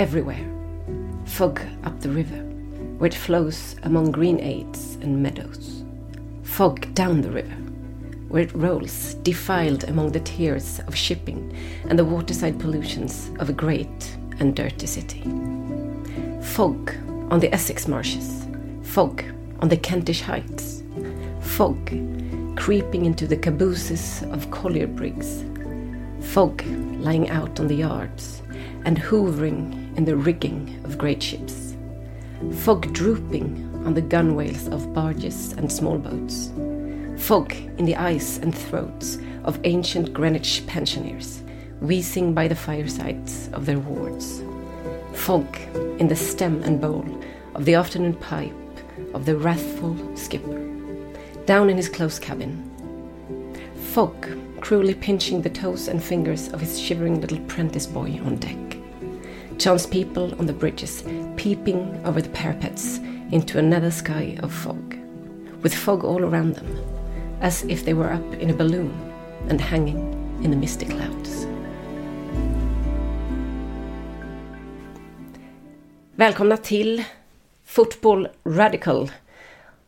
everywhere. Fog up the river, where it flows among green aids and meadows. Fog down the river, where it rolls defiled among the tears of shipping and the waterside pollutions of a great and dirty city. Fog on the Essex marshes, fog on the Kentish heights, fog creeping into the cabooses of collier brigs, fog lying out on the yards and hoovering in the rigging of great ships, fog drooping on the gunwales of barges and small boats, fog in the eyes and throats of ancient Greenwich pensioners, wheezing by the firesides of their wards, fog in the stem and bowl of the afternoon pipe of the wrathful skipper, down in his close cabin, fog cruelly pinching the toes and fingers of his shivering little prentice boy on deck. Chance people on the bridges peeping over the parapets into another sky of fog, with fog all around them, as if they were up in a balloon and hanging in the misty clouds. Välkomna till Football Radical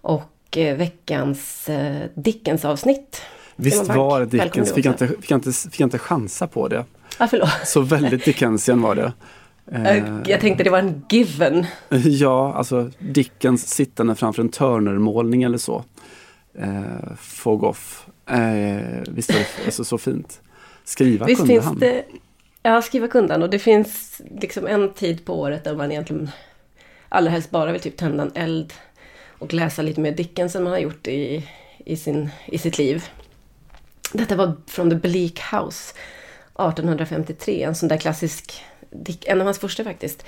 och eh, veckans eh, Dickens-avsnitt. Visst var det Dickens, fick jag, inte, fick, jag inte, fick jag inte chansa på det. Ah, förlåt. Så väldigt Dickensian var det. Eh, Jag tänkte det var en given. Ja, alltså Dickens sittande framför en Turner-målning eller så. Eh, Fog off. Eh, visst var det alltså, så fint. Skriva Visst kunde finns han. det... Ja, skriva kunde han. Och det finns liksom en tid på året där man egentligen allra helst bara vill typ tända en eld och läsa lite mer Dickens än man har gjort i, i, sin, i sitt liv. Detta var från The Bleak House 1853, en sån där klassisk, en av hans första faktiskt.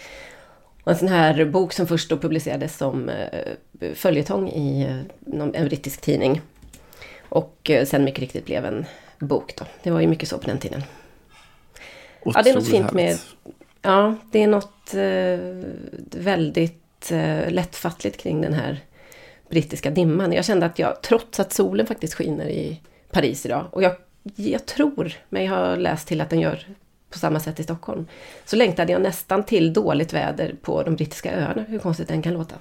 Och en sån här bok som först då publicerades som eh, följetong i eh, någon, en brittisk tidning. Och eh, sen mycket riktigt blev en bok då. Det var ju mycket så på den tiden. Ja, det är något Otroligt fint med... Ja, det är något eh, väldigt eh, lättfattligt kring den här brittiska dimman. Jag kände att jag, trots att solen faktiskt skiner i Paris idag, och jag, jag tror mig ha läst till att den gör på samma sätt i Stockholm, så längtade jag nästan till dåligt väder på de brittiska öarna, hur konstigt den kan låta.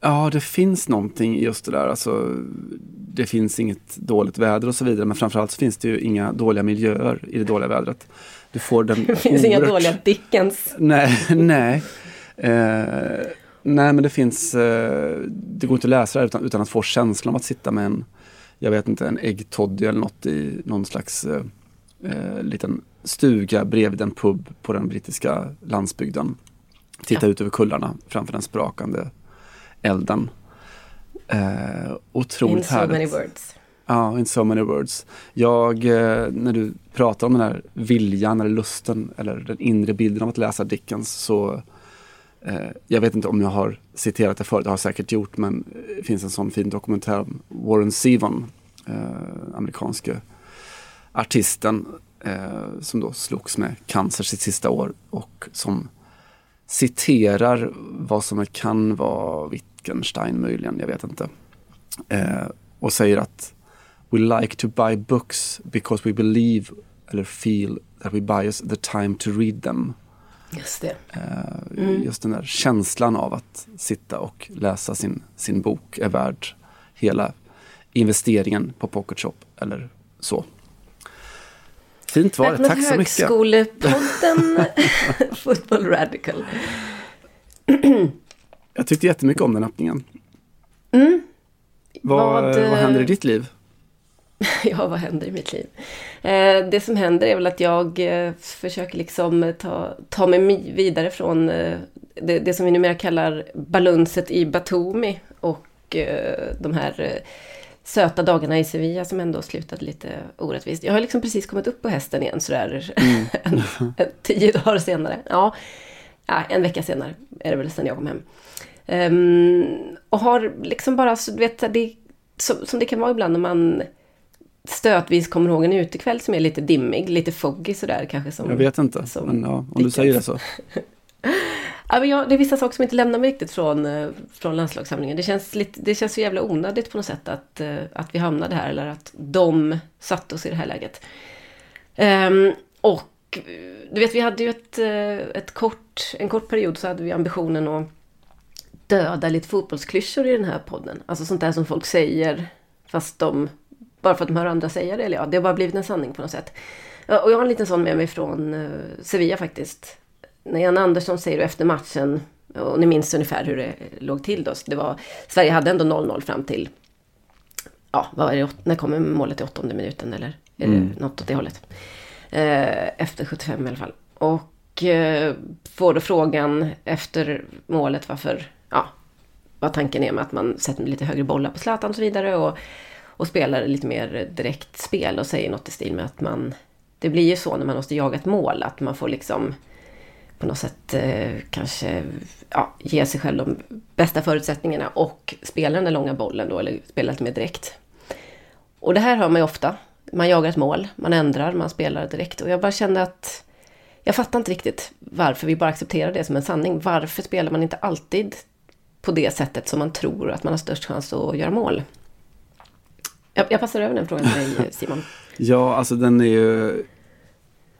Ja, det finns någonting i just det där. Alltså, det finns inget dåligt väder och så vidare. Men framförallt så finns det ju inga dåliga miljöer i det dåliga vädret. Du får den Det finns inga oerhört- dåliga Dickens. Nej, nej. Eh, nej, men det finns, eh, det går inte att läsa det utan, utan att få känslan av att sitta med en, jag vet inte, en äggtoddy eller något i någon slags eh, eh, liten stuga bredvid en pub på den brittiska landsbygden. Titta ut över kullarna framför den sprakande elden. Eh, otroligt In so härligt. many words. Ja, in so many words. Jag, eh, när du pratar om den här viljan eller lusten eller den inre bilden av att läsa Dickens så eh, jag vet inte om jag har citerat det förut, det har jag säkert gjort, men det finns en sån fin dokumentär om Warren Zevon, eh, amerikanske artisten eh, som då slogs med cancer sitt sista år och som citerar vad som kan vara Wittgenstein möjligen, jag vet inte. Eh, och säger att We like to buy books because we believe eller feel that we buy us the time to read them. Just det. Eh, Just den där känslan av att sitta och läsa sin, sin bok är värd hela investeringen på Pocket Shop eller så. Fint var det, tack så mycket. Högskolepodden Football Radical. Jag tyckte jättemycket om den öppningen. Vad, Mm. Vad, vad, eh, händer i ditt liv? ja, vad händer i mitt liv? Eh, det som händer är väl att jag eh, försöker liksom ta, ta mig vidare från eh, det, det, som vi numera kallar balunset i Batumi och eh, de här eh, söta dagarna i Sevilla som ändå slutade lite orättvist. Jag har liksom precis kommit upp på hästen igen sådär mm. en, en, tio dagar senare. Ja, en vecka senare är det väl sen jag kom hem. Um, och har liksom bara, du vet, det, som, som det kan vara ibland när man stötvis kommer ihåg en utekväll som är lite dimmig, lite foggy sådär kanske. Som, jag vet inte, men ja, om du säger det så. ja, men jag, det är vissa saker som inte lämnar mig riktigt från, eh, från landslagssamlingen. Det känns, lite, det känns så jävla onödigt på något sätt att, eh, att vi hamnade här eller att de satte oss i det här läget. Um, och eh, du vet, vi hade ju ett, ett kort, en kort period så hade vi ambitionen att döda lite fotbollsklyschor i den här podden. Alltså sånt där som folk säger fast de, bara för att de hör andra säga det. Eller ja, det har bara blivit en sanning på något sätt. Och jag har en liten sån med mig från Sevilla faktiskt. När Jan Andersson säger efter matchen, och ni minns ungefär hur det låg till då. Det var, Sverige hade ändå 0-0 fram till, ja, vad är det, när kommer målet i åttonde minuten eller? Är det mm. något åt det hållet? Uh, efter 75 i alla fall. Och uh, får då frågan efter målet varför ja, vad tanken är med att man sätter lite högre bollar på Zlatan och så vidare. Och, och spelar lite mer direkt spel och säger något i stil med att man... Det blir ju så när man måste jaga ett mål att man får liksom på något sätt eh, kanske ja, ge sig själv de bästa förutsättningarna och spela den där långa bollen då, eller spela lite mer direkt. Och det här hör man ju ofta. Man jagar ett mål, man ändrar, man spelar direkt. Och jag bara kände att jag fattar inte riktigt varför vi bara accepterar det som en sanning. Varför spelar man inte alltid på det sättet som man tror att man har störst chans att göra mål. Jag, jag passar över den frågan till dig Simon. ja, alltså den är ju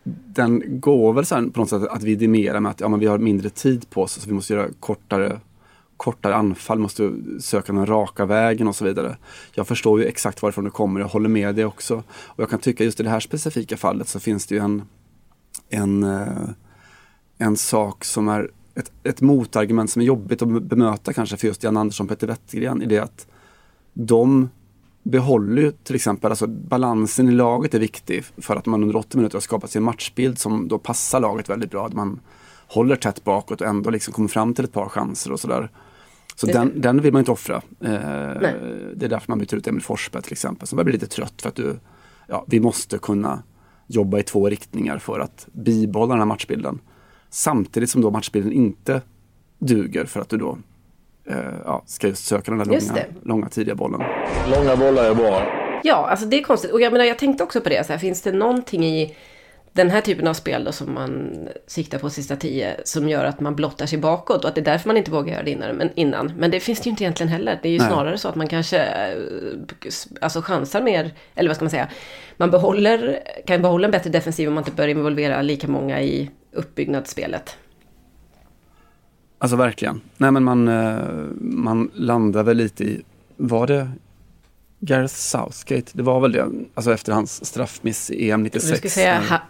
den går väl sen på något sätt att vidimera med att ja, men vi har mindre tid på oss så vi måste göra kortare, kortare anfall, måste söka den raka vägen och så vidare. Jag förstår ju exakt varifrån det kommer, jag håller med dig också. Och jag kan tycka just i det här specifika fallet så finns det ju en, en, eh, en sak som är ett, ett motargument som är jobbigt att bemöta kanske för just Jan Andersson och Peter Wettergren i det att de behåller ju till exempel, alltså balansen i laget är viktig för att man under 80 minuter har skapat sig en matchbild som då passar laget väldigt bra. Att man håller tätt bakåt och ändå liksom kommer fram till ett par chanser och sådär. Så den, den vill man inte offra. Eh, det är därför man byter ut Emil Forsberg till exempel som börjar bli lite trött för att du, ja, vi måste kunna jobba i två riktningar för att bibehålla den här matchbilden. Samtidigt som då matchbilden inte duger för att du då ja, ska just söka den där långa, långa tidiga bollen. Långa bollar är bra. Ja, alltså det är konstigt. Och jag menar, jag tänkte också på det. Så här, finns det någonting i den här typen av spel då, som man siktar på sista tio som gör att man blottar sig bakåt och att det är därför man inte vågar göra det innan. Men, innan. men det finns det ju inte egentligen heller. Det är ju Nej. snarare så att man kanske eh, alltså chansar mer, eller vad ska man säga, man behåller, kan behålla en bättre defensiv om man inte börjar involvera lika många i uppbyggnadsspelet. Alltså verkligen. Nej men man, eh, man landar väl lite i, var det Gareth Southgate, det var väl det, alltså efter hans straffmiss i EM 96. Du skulle säga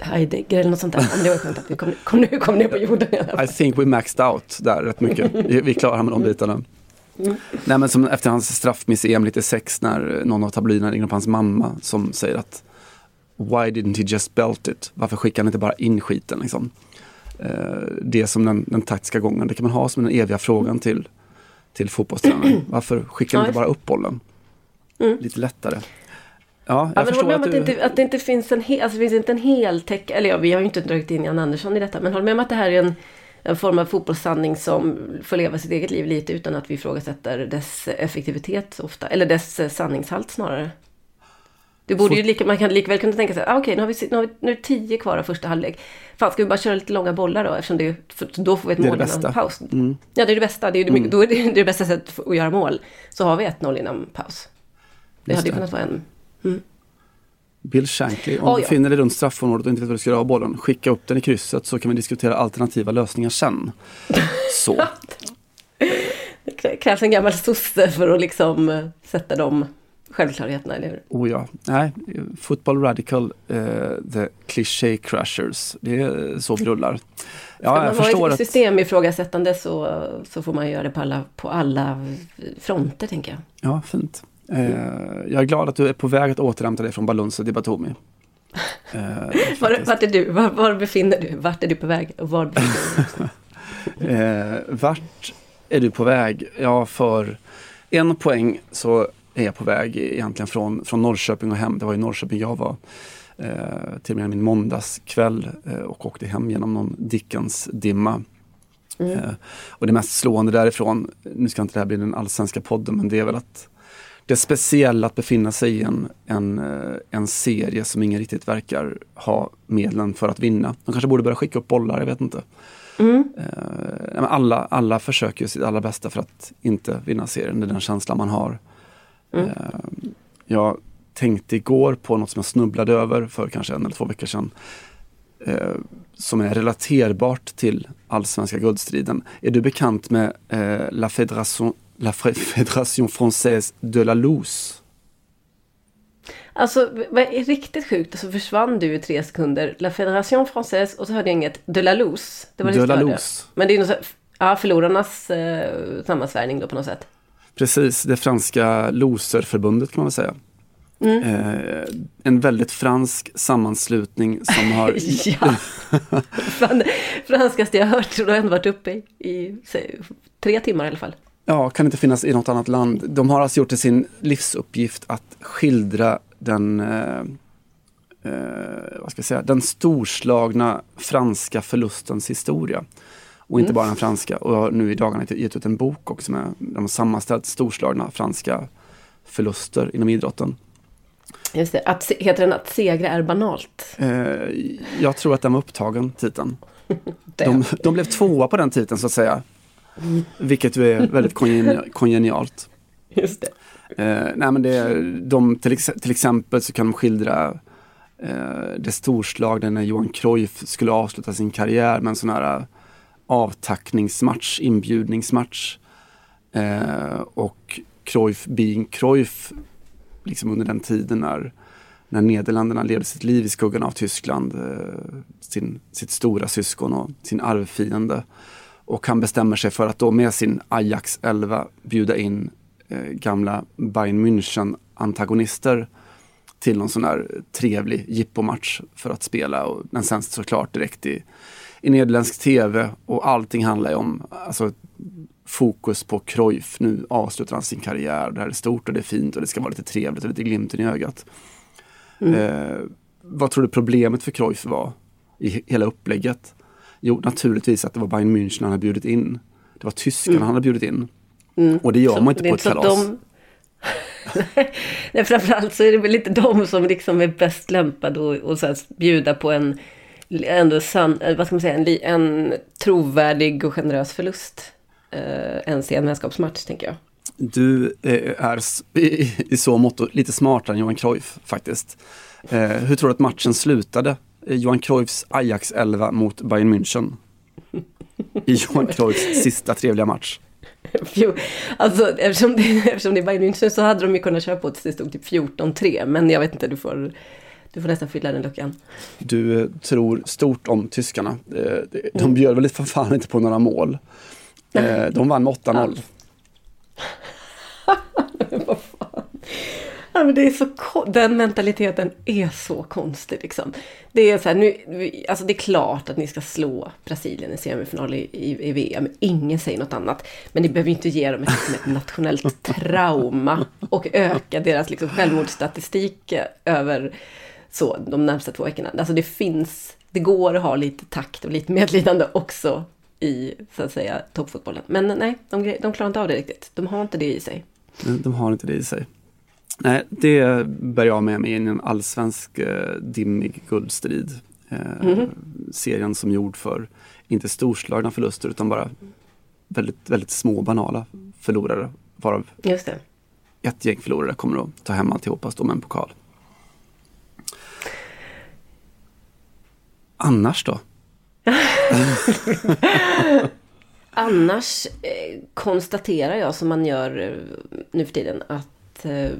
Heidegger eller något sånt där, om det var skönt att vi kom, kom, nu, kom ner på jorden i alla fall. I think we maxed out där rätt mycket. Vi, vi klarar med de bitarna. Mm. Nej men som efter hans straffmiss i EM 96 när någon av tabloiderna ringer på hans mamma som säger att Why didn't he just belt it? Varför skickar han inte bara in skiten liksom? Eh, det som den, den taktiska gången, det kan man ha som den eviga frågan till, till fotbollstränaren. Varför skickar han inte bara upp bollen? Mm. Lite lättare. Ja, jag ja, förstår att, du... att, det inte, att det inte finns en hel, alltså finns inte en heltäck, eller ja, vi har ju inte dragit in Jan Andersson i detta, men håll med om att det här är en, en form av fotbollssanning som får leva sitt eget liv lite utan att vi ifrågasätter dess effektivitet ofta, eller dess sanningshalt snarare. Det borde ju lika, man kan likväl kunna tänka sig, ah, okej okay, nu, har vi, nu, har vi, nu är det tio kvar av första halvlek. Fan, ska vi bara köra lite långa bollar då? Eftersom det, då får vi ett mål innan paus. Mm. Ja, det är det bästa. Det är, det, mm. då är det, det, bästa sättet att göra mål. Så har vi ett noll innan paus. Det Just hade ju kunnat vara en... Mm. Bill Shankly, om oh, du ja. finner dig runt straffområdet och inte vet vad du ska göra av bollen, skicka upp den i krysset så kan vi diskutera alternativa lösningar sen. Så. det krävs en gammal sosse för att liksom eh, sätta dem självklarheterna, eller hur? Oh ja. Nej, Football Radical, uh, The Cliché Crushers. Det är så vi rullar. Ja, Ska man förstår ett system ifrågasättande så, så får man göra det på alla, på alla fronter, tänker jag. Ja, fint. Eh, jag är glad att du är på väg att återhämta dig från Balunsa di Batumi. Eh, Var, vart är du? Var, var befinner du? Vart är du på väg? Och var befinner du? Eh, vart är du på väg? Ja, för en poäng så är jag på väg egentligen från, från Norrköping och hem. Det var i Norrköping jag var eh, till och med min måndagskväll eh, och åkte hem genom någon Dickens dimma. Eh, och det mest slående därifrån, nu ska inte det här bli den allsvenska podden, men det är väl att det är speciellt att befinna sig i en, en, eh, en serie som ingen riktigt verkar ha medlen för att vinna. De kanske borde börja skicka upp bollar, jag vet inte. Eh, nej, men alla, alla försöker ju sitt allra bästa för att inte vinna serien, det är den känslan man har. Eh, jag tänkte igår på något som jag snubblade över för kanske en eller två veckor sedan. Eh, som är relaterbart till allsvenska guldstriden. Är du bekant med eh, La Fédération La Fédération Française de la Loose? Alltså, vad är riktigt sjukt så försvann du i tre sekunder. La Fédération Française och så hörde jag inget de la Louse. Det var det De la. Louse. Men det är något ja, förlorarnas eh, sammansvärjning då på något sätt. Precis, det franska loserförbundet kan man väl säga. Eh, en väldigt fransk sammanslutning som har Ja! Fan, franskaste jag hört har jag ändå varit uppe i, i säg, tre timmar i alla fall. Ja, kan inte finnas i något annat land. De har alltså gjort det sin livsuppgift att skildra den, eh, eh, vad ska jag säga, den storslagna franska förlustens historia. Och inte bara den franska. Och jag har nu i dagarna gett ut en bok också med de har sammanställt storslagna franska förluster inom idrotten. Just det, att, heter den att segra är banalt? Eh, jag tror att den var upptagen, titeln. De, de blev tvåa på den titeln så att säga. Vilket ju är väldigt kongeni- kongenialt. Just det. Eh, nej men det, de, till, ex, till exempel så kan de skildra eh, det storslagna när Johan Cruyff skulle avsluta sin karriär med en sån här avtackningsmatch, inbjudningsmatch. Eh, och Cruyff being Cruyff, liksom under den tiden när, när Nederländerna levde sitt liv i skuggan av Tyskland, eh, sin, sitt stora syskon och sin arvfiende. Och han bestämmer sig för att då med sin Ajax 11 bjuda in eh, gamla Bayern München-antagonister till någon sån här trevlig jippomatch för att spela. Och den sänds såklart direkt i, i nederländsk tv och allting handlar ju om alltså, fokus på Cruyff. Nu avslutar han sin karriär. Det här är stort och det är fint och det ska vara lite trevligt och lite glimten i ögat. Eh, vad tror du problemet för Cruyff var i he- hela upplägget? Jo, naturligtvis att det var Bayern München han hade bjudit in. Det var tyskarna han hade bjudit in. Och det gör Så man inte på ett kalas. de- Nej, framförallt så är det väl inte de som liksom är bäst lämpade att och så här bjuda på en ändå sann, eh, vad ska man säga, en, en trovärdig och generös förlust. Eh, ens i en vänskapsmatch, tänker jag. Du eh, är i, i så mått lite smartare än Johan Cruyff faktiskt. Eh, hur tror du att matchen slutade? Eh, Johan Cruyffs Ajax 11 mot Bayern München. I Johan Cruyffs sista trevliga match. Alltså eftersom det, eftersom det är Bayern München så hade de ju kunnat köra på tills det stod typ 14-3. Men jag vet inte, du får, du får nästan fylla den luckan. Du eh, tror stort om tyskarna. Eh, de- bjöd väl för fan inte på några mål. Eh, de vann med 8-0. Vad fan. Ja, men det är så den mentaliteten är så konstig liksom. Det är så här, nu, alltså det är klart att ni ska slå Brasilien i semifinal i, i, i VM. Ingen säger något annat. Men ni behöver inte ge dem ett, liksom ett nationellt trauma och öka deras liksom, självmordsstatistik över så, de närmsta två veckorna. Alltså det finns, det går att ha lite takt och lite medlidande också i så att säga toppfotbollen. Men nej, de, de klarar inte av det riktigt. De har inte det i sig. De, har inte det i sig. Nej, det bär jag med mig in i en allsvensk eh, dimmig guldstrid. Eh, Serien som gjord för, inte storslagna förluster utan bara väldigt, väldigt små banala förlorare. Varav Just det. ett gäng förlorare kommer att ta hem alltihopa och stå med en pokal. Annars då? Annars eh, konstaterar jag som man gör eh, nu för tiden att eh,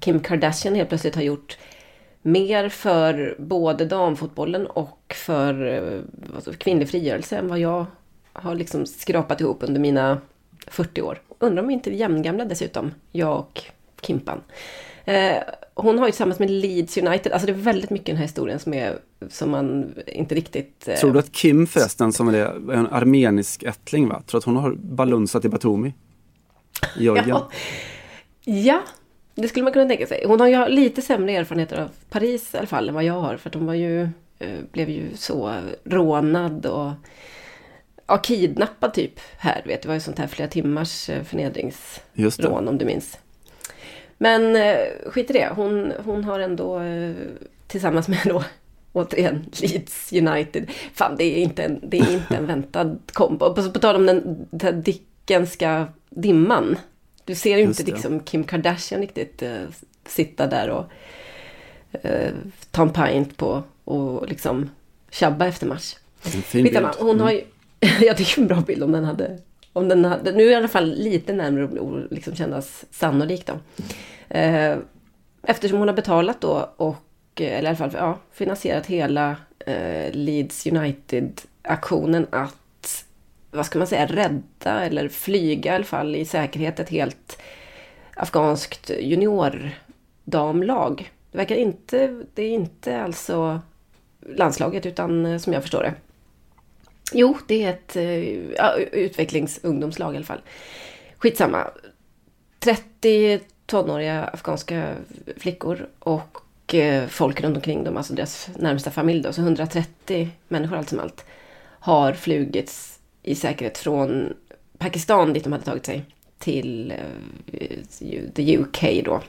Kim Kardashian helt plötsligt har gjort mer för både damfotbollen och för alltså, kvinnlig frigörelse än vad jag har liksom skrapat ihop under mina 40 år. Undrar om vi inte är jämngamla dessutom, jag och Kimpan. Eh, hon har ju tillsammans med Leeds United, alltså det är väldigt mycket i den här historien som, är, som man inte riktigt... Eh, Tror du att Kim förresten, som är en armenisk ättling va? Tror att hon har balunsat i Batumi? Georgien? Ja. ja, det skulle man kunna tänka sig. Hon har ju lite sämre erfarenheter av Paris i alla fall än vad jag har. För att hon var ju, eh, blev ju så rånad och ja, kidnappad typ här. Vet, det var ju sånt här flera timmars eh, förnedringsrån om du minns. Men eh, skit i det. Hon, hon har ändå eh, tillsammans med då återigen Leeds United. Fan det är inte en, det är inte en väntad kombo. På, på tal om den, den Dickenska dimman. Du ser ju Just inte det. liksom Kim Kardashian riktigt eh, sitta där och eh, ta en pint på och liksom tjabba efter match. En fin Skitsamma, bild. hon har ju... jag tycker en bra bild om den hade... Om den hade nu är det i alla fall lite närmare att liksom kännas sannolik då. Eh, eftersom hon har betalat då och, eh, eller i alla fall ja, finansierat hela eh, Leeds United-aktionen att, vad ska man säga, rädda eller flyga i alla fall i säkerhet ett helt afghanskt juniordamlag. Det verkar inte, det är inte alltså landslaget utan eh, som jag förstår det. Jo, det är ett eh, ja, utvecklingsungdomslag i alla fall. Skitsamma. 30 tonåriga afghanska flickor och eh, folk runt omkring dem, alltså deras närmsta familj då, så 130 människor allt som allt, har flugits i säkerhet från Pakistan dit de hade tagit sig till eh, the UK då.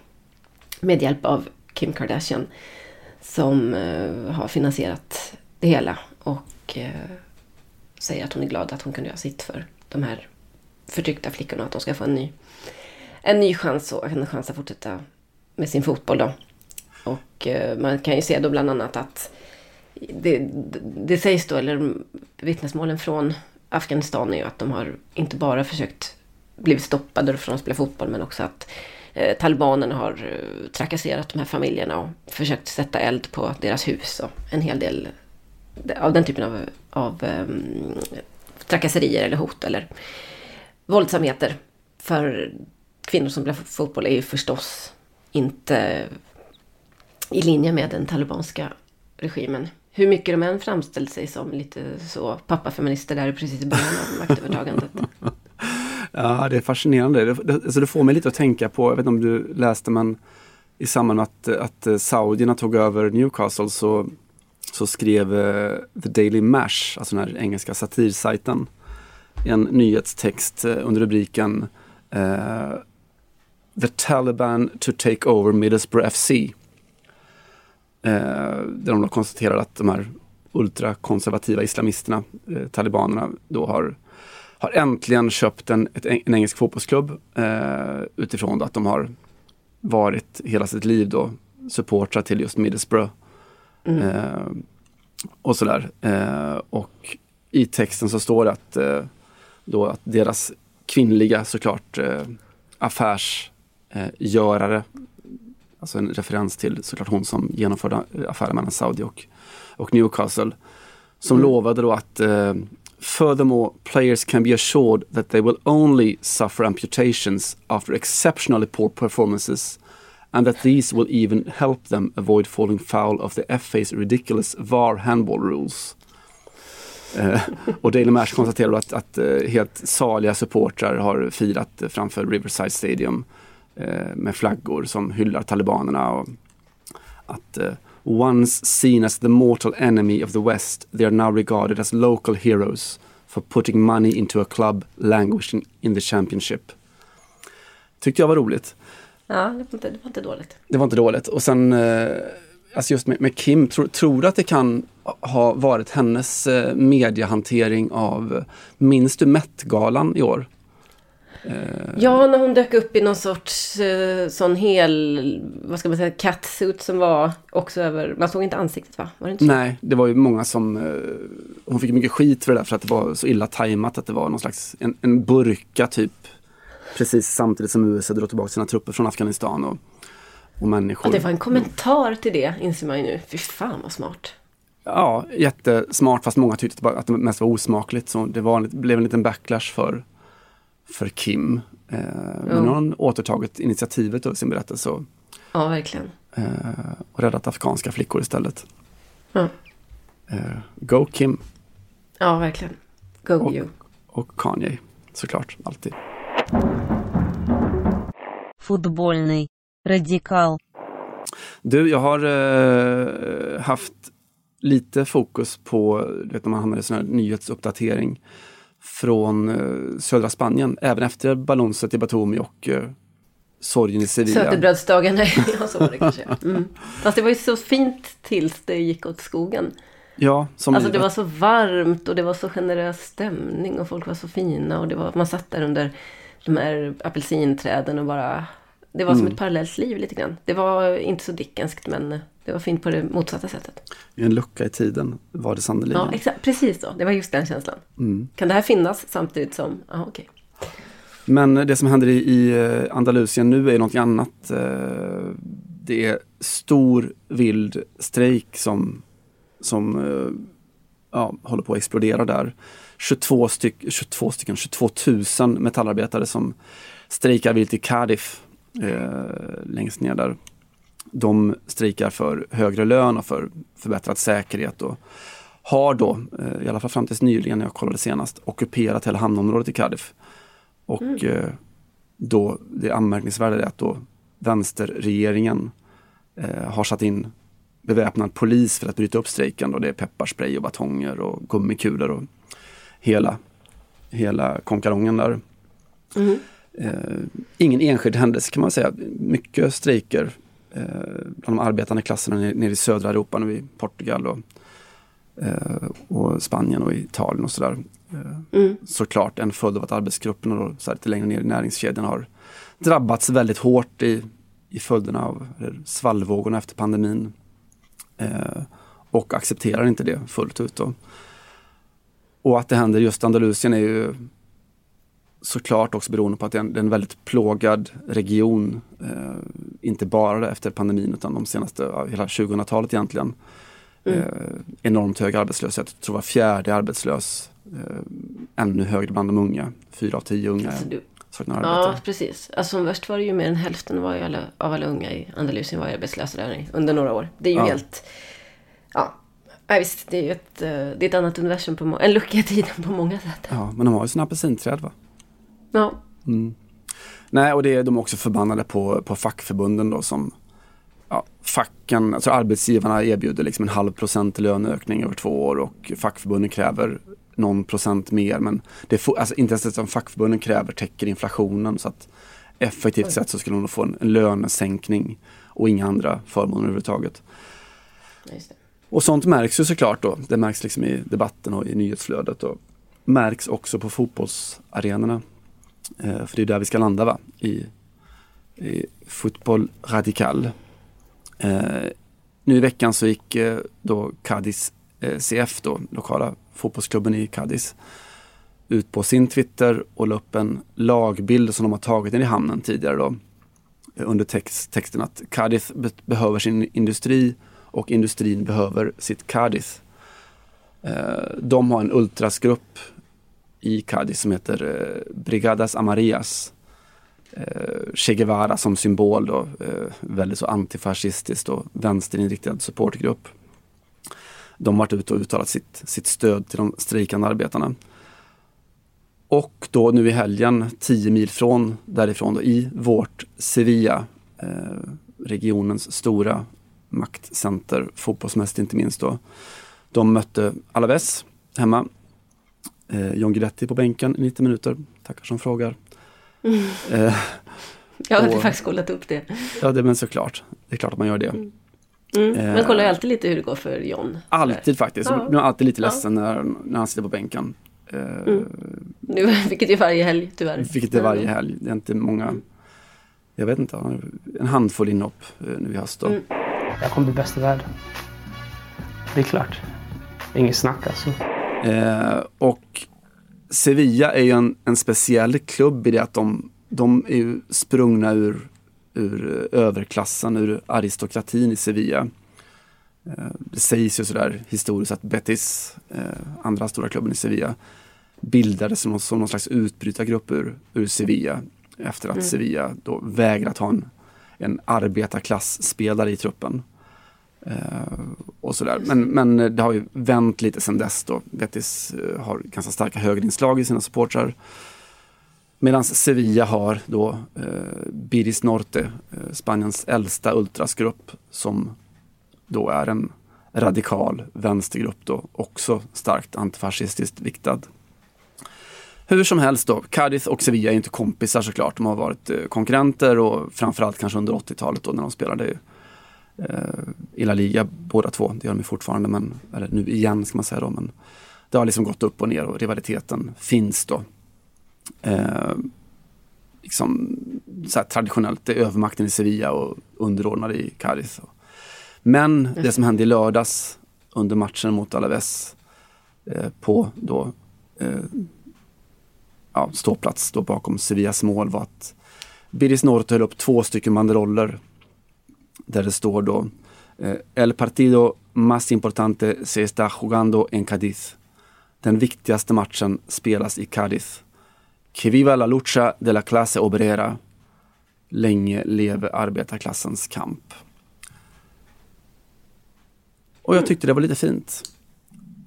Med hjälp av Kim Kardashian som har finansierat det hela och säger att hon är glad att hon kunde göra sitt för de här förtryckta flickorna. Att de ska få en ny, en ny chans och en chans att fortsätta med sin fotboll då. Och eh, man kan ju se då bland annat att det, det, sägs då, eller vittnesmålen från Afghanistan är ju att de har inte bara försökt blivit stoppade från att spela fotboll men också att eh, talibanerna har eh, trakasserat de här familjerna och försökt sätta eld på deras hus och en hel del av den typen av, av um, trakasserier eller hot eller våldsamheter för kvinnor som spelar fotboll är ju förstås inte i linje med den talibanska regimen. Hur mycket de än framställt sig som lite så pappafeminister där precis i början av maktövertagandet. Ja, det är fascinerande. Det, det, alltså det får mig lite att tänka på, jag vet inte om du läste men i samband med att, att saudierna tog över Newcastle så, så skrev eh, The Daily Mash, alltså den här engelska satirsajten, en nyhetstext eh, under rubriken eh, The Taliban to take over Middlesbrough FC. Eh, där de då konstaterar att de här ultrakonservativa islamisterna, eh, talibanerna, då har har äntligen köpt en, ett, en engelsk fotbollsklubb eh, utifrån att de har varit hela sitt liv då supportrar till just Middlesbrough. Eh, och sådär. Eh, och i texten så står det att, eh, då att deras kvinnliga såklart eh, affärsgörare, alltså en referens till såklart hon som genomförde affären mellan Saudi och, och Newcastle, som lovade då att eh, Furthermore, players can be assured that they will only suffer amputations after exceptionally poor performances and that these will even help them avoid falling foul of the FA's ridiculous VAR handball rules. Eh, och Daily Mash konstaterar att, att eh, helt saliga supportrar har firat framför Riverside Stadium eh, med flaggor som hyllar talibanerna. Och att eh, once seen as the mortal enemy of the West, they are now regarded as local heroes for putting money into a club languishing in the championship. Tyckte jag var roligt. Ja, det var inte, det var inte dåligt. Det var inte dåligt. Och sen, eh, alltså just med, med Kim, tro, tror du att det kan ha varit hennes eh, mediehantering av, minns du Met-galan i år? Ja, när hon dök upp i någon sorts eh, sån hel, vad ska man säga, catsuit som var också över, man såg inte ansiktet va? Var det inte så? Nej, det var ju många som, eh, hon fick mycket skit för det där för att det var så illa tajmat att det var någon slags, en, en burka typ. Precis samtidigt som USA drog tillbaka sina trupper från Afghanistan och, och människor. Att det var en kommentar till det inser man ju nu. Fy fan vad smart. Ja, jättesmart fast många tyckte att det mest var osmakligt. Så det var, en- blev en liten backlash för, för Kim. Eh, men nu har hon återtagit initiativet i sin berättelse och, Ja, verkligen. eh, och räddat afghanska flickor istället. Ja, Eh, go Kim ja verkligen. Go och, you. och Kanye såklart, alltid. Fotbollsny. Radikal. Du, jag har eh, haft lite fokus på, du vet när man hamnar i sån här nyhetsuppdatering från eh, södra Spanien, även efter balanset i Batumi och eh, sorgen i Sevilla. Sötebrödsdagen, så var det kanske. Mm. Fast det var ju så fint tills det gick åt skogen. Ja, som alltså det var så varmt och det var så generös stämning och folk var så fina och det var, man satt där under de här apelsinträden och bara... Det var Mm. som ett parallellt liv lite grann. Det var inte så dickenskt men det var fint på det motsatta sättet. En lucka i tiden var det sannerligen. Ja, exakt. Precis så. Det var just den känslan. Mm. Kan det här finnas samtidigt som... Ja, okej. Men det som händer i, i eh, Andalusien nu är något annat. Eh, Det är stor vild strejk som, som eh, ja, håller på att explodera där. 22, styck, 22 stycken, 22 000 metallarbetare som strejkar vilt i Cardiff eh, längst ner där. De strejkar för högre lön och för förbättrad säkerhet och har då, eh, i alla fall fram tills nyligen när jag kollade senast, ockuperat hela hamnområdet i Cardiff. Och eh, då, det anmärkningsvärda är att då vänsterregeringen eh, har satt in beväpnad polis för att bryta upp strejken. Och det är pepparspray och batonger och gummikulor och hela, hela konkarongen där. Eh, ingen enskild händelse kan man säga. Mycket strejker eh, bland de arbetande klasserna nere, i södra Europa, nu i Portugal och, eh, och Spanien och Italien och sådär. Eh, Såklart en följd av att arbetsgrupperna då, så här, lite längre ner i näringskedjan har drabbats väldigt hårt i, i följderna av svallvågorna efter pandemin. Eh, och accepterar inte det fullt ut. Då. Och att det händer just Andalusien är ju såklart också beroende på att det är en, det är en väldigt plågad region. Eh, inte bara efter pandemin utan de senaste, ja, hela 2000-talet egentligen. Eh, enormt hög arbetslöshet, jag tror var fjärde är arbetslös. Eh, ännu högre bland de unga, fyra av tio unga Alltså, du, saknar ja, arbete. precis. Alltså som värst var det ju mer än hälften var alla, av alla unga i Andalusien var arbetslösa där under några år. Det är ju Ja. helt... Ja, ja visst. Det är ju ett, eh, det är ett annat universum, på en lucka i tiden på många sätt. Ja, men de har ju sina apelsinträd va? Ja, Nej, och det är de är också förbannade på, på fackförbunden då som ja, facken, alltså arbetsgivarna erbjuder liksom en halv procent löneökning över två år och fackförbunden kräver någon procent mer. Men det får, alltså inte ens det som fackförbunden kräver täcker inflationen så att effektivt sett så skulle de få en, en lönesänkning och inga andra förmåner överhuvudtaget. just det. Och sånt märks ju såklart då. Det märks liksom i debatten och i nyhetsflödet och märks också på fotbollsarenorna. Eh, för det är där vi ska landa va? I, i fotboll radikal. Eh, nu i veckan så gick eh, då Cadiz eh, CF då, lokala fotbollsklubben i Cadiz ut på sin Twitter och la upp en lagbild som de har tagit in i hamnen tidigare då. Eh, under text, texten att Cadiz be behöver sin industri och industrin behöver sitt Cadiz. Eh, de har en ultrasgrupp i Cadiz som heter eh, Brigadas Amarillas. Eh, che Guevara som symbol då, väldigt så antifascistiskt och vänsterinriktad supportgrupp. De har varit ute och uttalat sitt, sitt stöd till de strejkande arbetarna. Och då nu i helgen, 10 mil från därifrån, då, i vårt Sevilla, eh, regionens stora maktcenter, fotbollsmässigt inte minst då. De mötte Alaves hemma. Eh, John Guidetti på bänken i 90 minuter, tackar som frågar. Eh, Jag hade Och- faktiskt kollat upp det. ja, det men såklart. Det är klart att man gör det. Mm. Eh, Man kollar ju alltid lite hur det går för John. Alltid faktiskt. Ja. Blir alltid lite Ja. ledsen när, när han sitter på bänken. Eh, Nu, vilket är varje helg tyvärr. Vilket är varje helg. Det är inte många, jag vet inte, en handfull inhopp nu i höst. Då. Mm. Jag kommer bli bäst i världen. Det är klart. Inget snack alltså. Eh, och Sevilla är ju en, en speciell klubb i det att de, de är ju sprungna ur, ur överklassen, ur aristokratin i Sevilla. Eh, det sägs ju sådär historiskt att Betis, eh, andra stora klubben i Sevilla, bildades som, som någon slags utbrytargrupp ur, ur Sevilla. Efter att Sevilla då vägrat ha en, en arbetarklassspelare i truppen. Eh, och sådär. Men, men det har ju vänt lite sedan dess då. Betis eh, har ganska starka högerinslag i sina supportrar. Medan Sevilla har då eh, Biris Norte, eh, Spaniens äldsta ultrasgrupp som då är en radikal vänstergrupp då, också starkt antifascistiskt viktad. Hur som helst då, Cadiz och Sevilla är inte kompisar såklart. De har varit eh, konkurrenter och framförallt kanske under 80-talet då när de spelade eh, i La Liga båda två. Det gör de fortfarande, men, eller nu igen ska man säga då. Men det har liksom gått upp och ner och rivaliteten finns då. Eh, liksom, så traditionellt, det är övermakten i Sevilla och underordnade i Cadiz. Men det som hände i lördags under matchen mot Alaves eh, på då eh, ja, ståplats då bakom Sevillas mål var att Biris Norte höll upp två stycken banderoller där det står då eh, El partido más importante se está jugando en Cádiz. Den viktigaste matchen spelas i Cádiz. Que viva la lucha de la clase obrera. Länge leve arbetarklassens kamp. Och jag tyckte det var lite fint.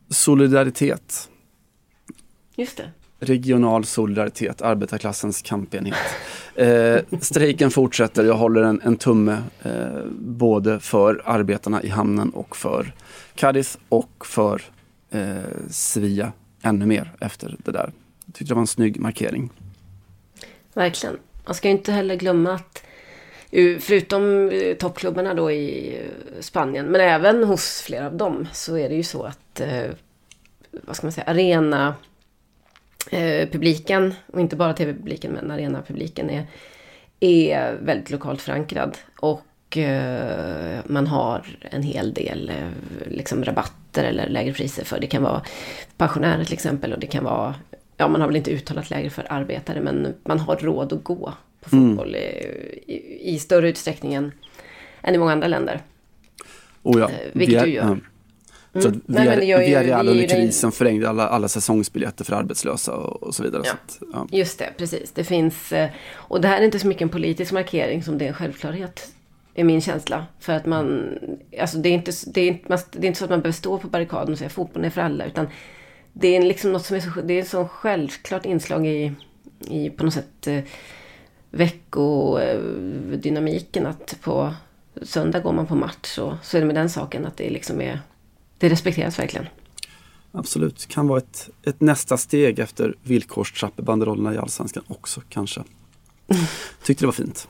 Solidaritet. Just det. Regional solidaritet, arbetarklassens kampenhet. Eh, strejken fortsätter, jag håller en, en tumme eh, både för arbetarna i hamnen och för Cadiz och för eh, Sevilla ännu mer efter det där. Jag tyckte det var en snygg markering. Verkligen. Man ska ju inte heller glömma att eh, förutom eh, toppklubbarna då i eh, Spanien, men även hos flera av dem, så är det ju så att, eh, vad ska man säga, arena eh, publiken, och inte bara tv-publiken, men arena-publiken är, är väldigt lokalt förankrad. Och eh, man har en hel del eh, liksom rabatter eller lägre priser för, det kan vara pensionärer till exempel, och det kan vara, ja man har väl inte uttalat lägre för arbetare, men man har råd att gå på fotboll i, i, i större utsträckning än, än i många andra länder. Oh ja, vilket via- du gör. Ja. Så att Mm. Nej, via Real vi är ju under krisen förlängde alla, alla säsongsbiljetter för arbetslösa och, och så vidare. Ja. Så att, ja. Just det, precis. Det finns, eh, och det här är inte så mycket en politisk markering som det är en självklarhet. Är min känsla. För att man, alltså det är inte, det är inte, det är inte så att man behöver stå på barrikaden och säga fotbollen är för alla. Utan det är liksom något som är så, det är så självklart inslag i, i på något sätt eh, veckodynamiken. Att på söndag går man på match och så är det med den saken att det liksom är, det respekteras verkligen. Absolut, kan vara ett, ett nästa steg efter villkorstrappebanderollerna i Allsvenskan också kanske. Tyckte det var fint.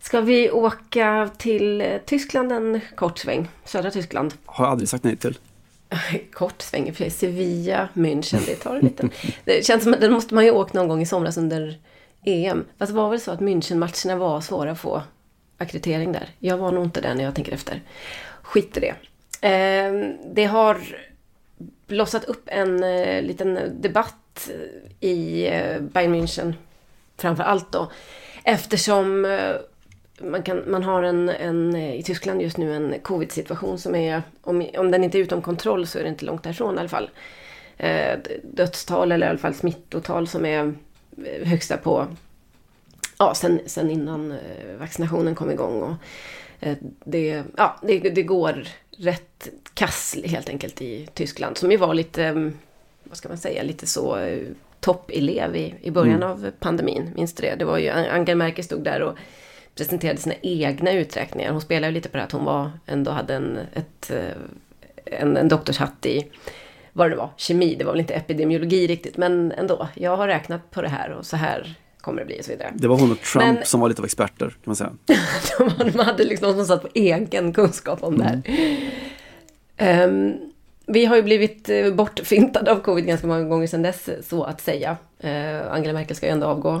Ska vi åka till Tyskland en kort sväng? Södra Tyskland. Har jag aldrig sagt nej till. Kort sväng i och för sig. Sevilla, München, det tar en liten. Det känns som att den måste man ju åkt någon gång i somras under EM. Fast det var väl så att München-matcherna var svåra att få akkreditering där. Jag var nog inte där när jag tänker efter. Skit i det. Ehm, det har blossat upp en eh, liten debatt i eh, Bayern München. Framför allt då. Eftersom eh, man, kan, man har en, en, i Tyskland just nu en covid-situation som är, om, om den inte är utom kontroll så är det inte långt därifrån i alla fall. Eh, dödstal eller i alla fall smittotal som är högsta på, ja sen, sen innan vaccinationen kom igång. Och, eh, det, ja, det, det går rätt kass helt enkelt i Tyskland. Som ju var lite, eh, vad ska man säga, lite så eh, toppelev i, i början av pandemin. Minns du det? Det var ju Angela Merkel stod där och presenterade sina egna uträkningar. Hon spelade ju lite på det att hon var, ändå hade en, ett, eh, en, en doktorshatt i vad det var, kemi. Det var väl inte epidemiologi riktigt, men ändå. Jag har räknat på det här och så här kommer det bli och så vidare. Det var hon och Trump Men- som var lite av experter kan man säga. de hade liksom någon som satt på egen kunskap om det här. Ehm, vi har ju blivit eh, bortfintade av covid ganska många gånger sedan dess, så att säga. Eh, Angela Merkel ska ju ändå avgå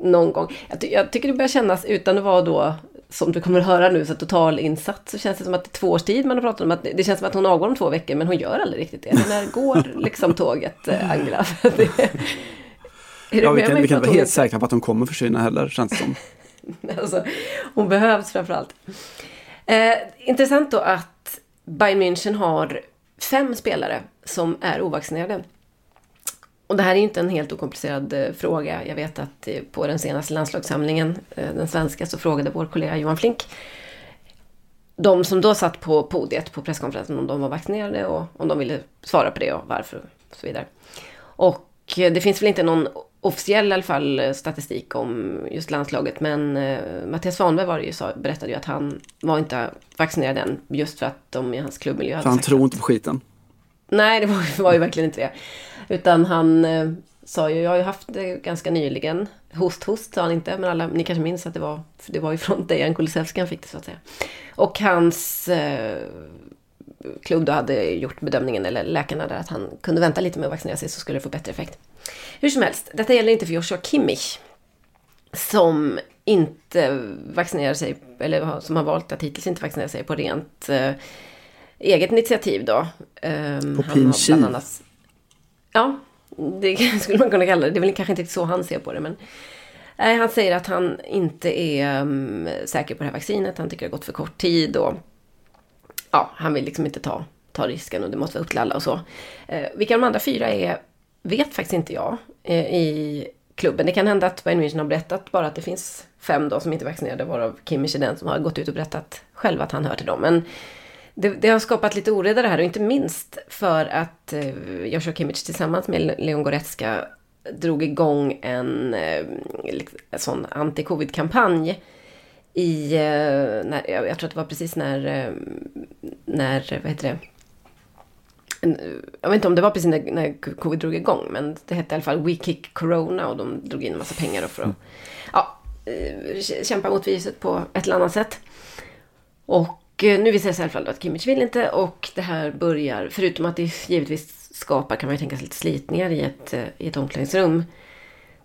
någon gång. Jag, ty- jag tycker det börjar kännas, utan att vara då, som du kommer att höra nu, så total insats, så känns det som att det är två års tid man har pratat om att det känns som att hon avgår om två veckor, men hon gör aldrig riktigt det. När går liksom tåget, eh, Angela? det, Ja, vi kan, vi kan inte vara hon helt säkra på att de kommer försvinna heller känns det som. Alltså, hon behövs framförallt. Eh, intressant då att Bayern München har fem spelare som är ovaccinerade. och det här är inte en helt okomplicerad eh, fråga. Jag vet att eh, på den senaste landslagssamlingen, eh, den svenska, så frågade vår kollega Johan Flink de som då satt på podiet på presskonferensen om de var vaccinerade och om de ville svara på det och varför och så vidare. Och eh, det finns väl inte någon officiell i alla fall eh, statistik om just landslaget men eh, Mattias Svanberg var det ju, sa, berättade ju att han var inte vaccinerad än just för att de i hans klubbmiljö hade För han sagt tror inte på skiten. Nej, det var, ju- var ju verkligen inte det. Utan han eh, sa ju, jag har ju haft det ganska nyligen. Host, host sa han inte, men alla, ni kanske minns att det var, för det var ju från Dejan Kulusevski han fick det så att säga. Och hans eh, klubb då hade gjort bedömningen, eller läkarna där, att han kunde vänta lite med att vaccinera sig så skulle det få bättre effekt. Hur som helst, detta gäller inte för Joshua Kimmich. Som inte vaccinerar sig, eller som har valt att hittills inte vaccinera sig på rent eh, eget initiativ då. Um, På han har bland annat Ja, det skulle man kunna kalla det. Det är väl kanske inte så han ser på det. Men nej, han säger att han inte är um, säker på det här vaccinet. Han tycker det har gått för kort tid. Och ja, han vill liksom inte ta, ta risken och det måste vara upp till alla och så. Eh, vilka de andra fyra är vet faktiskt inte jag eh, i klubben. Det kan hända att Bayern München har berättat bara att det finns fem då som inte är vaccinerade. Varav Kimmich är den som har gått ut och berättat själv att han hör till dem. Men det, det har skapat lite oreda det här och inte minst för att eh, Joshua Kimmich tillsammans med Leon Goretzka drog igång en, eh, en sån anti-covid-kampanj i, eh, när, jag, jag tror att det var precis när, eh, när, vad heter det, jag vet inte om det var precis när, när covid drog igång, men det hette i alla fall We Kick Corona och de drog in en massa pengar för att ja, eh, kämpa mot viruset på ett eller annat sätt. Och nu visar det sig i alla fall att Kimmich vill inte och det här börjar, förutom att det givetvis skapar, kan man ju tänka sig, lite slitningar i ett, i ett omklädningsrum.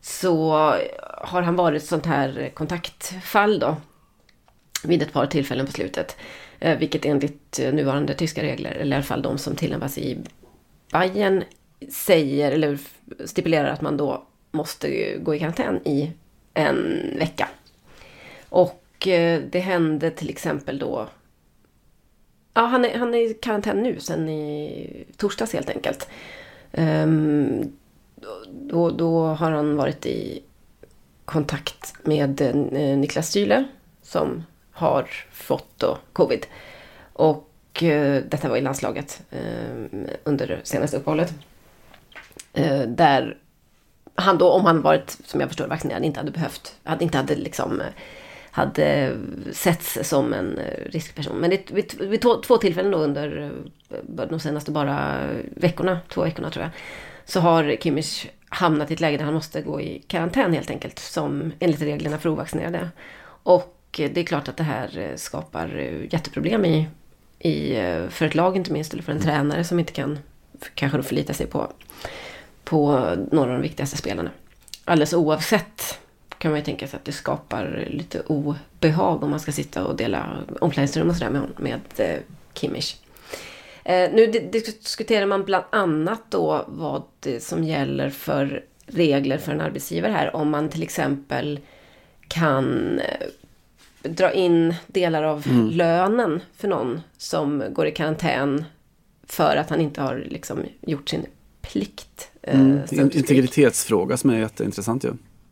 Så har han varit ett sånt här kontaktfall då. Vid ett par tillfällen på slutet. Eh, vilket enligt eh, nuvarande tyska regler, eller i alla fall de som tillämpas i Bayern säger, eller stipulerar att man då måste gå i karantän i en vecka. Och eh, det hände till exempel då... Ja, han är, han är i karantän nu, sen i torsdags helt enkelt. Ehm, då, då har han varit i kontakt med Niklas Style som har fått då covid. Och eh, detta var i landslaget eh, under det senaste uppehållet. Eh, där han då, om han varit, som jag förstår, vaccinerad, inte hade behövt, hade, inte hade liksom, hade setts som en eh, riskperson. Men det, vid, vid två, två tillfällen då under eh, de senaste bara veckorna, två veckorna tror jag, så har Kimmich hamnat i ett läge där han måste gå i karantän helt enkelt, som enligt reglerna för ovaccinerade. Och Eh, det är klart att det här eh, skapar eh, jätteproblem i, i, för ett lag inte minst, eller för en tränare som inte kan kanske då förlita sig på, på några av de viktigaste spelarna. Alldeles oavsett kan man ju tänka sig att det skapar lite obehag om man ska sitta och dela omklädningsrum och sådär med, med eh, Kimmich. Eh, nu diskuterar man bland annat då vad det som gäller för regler för en arbetsgivare här. Om man till exempel kan dra in delar av lönen för någon som går i karantän för att han inte har liksom gjort sin plikt. eh, Mm. Integritetsfråga som är jätteintressant ju.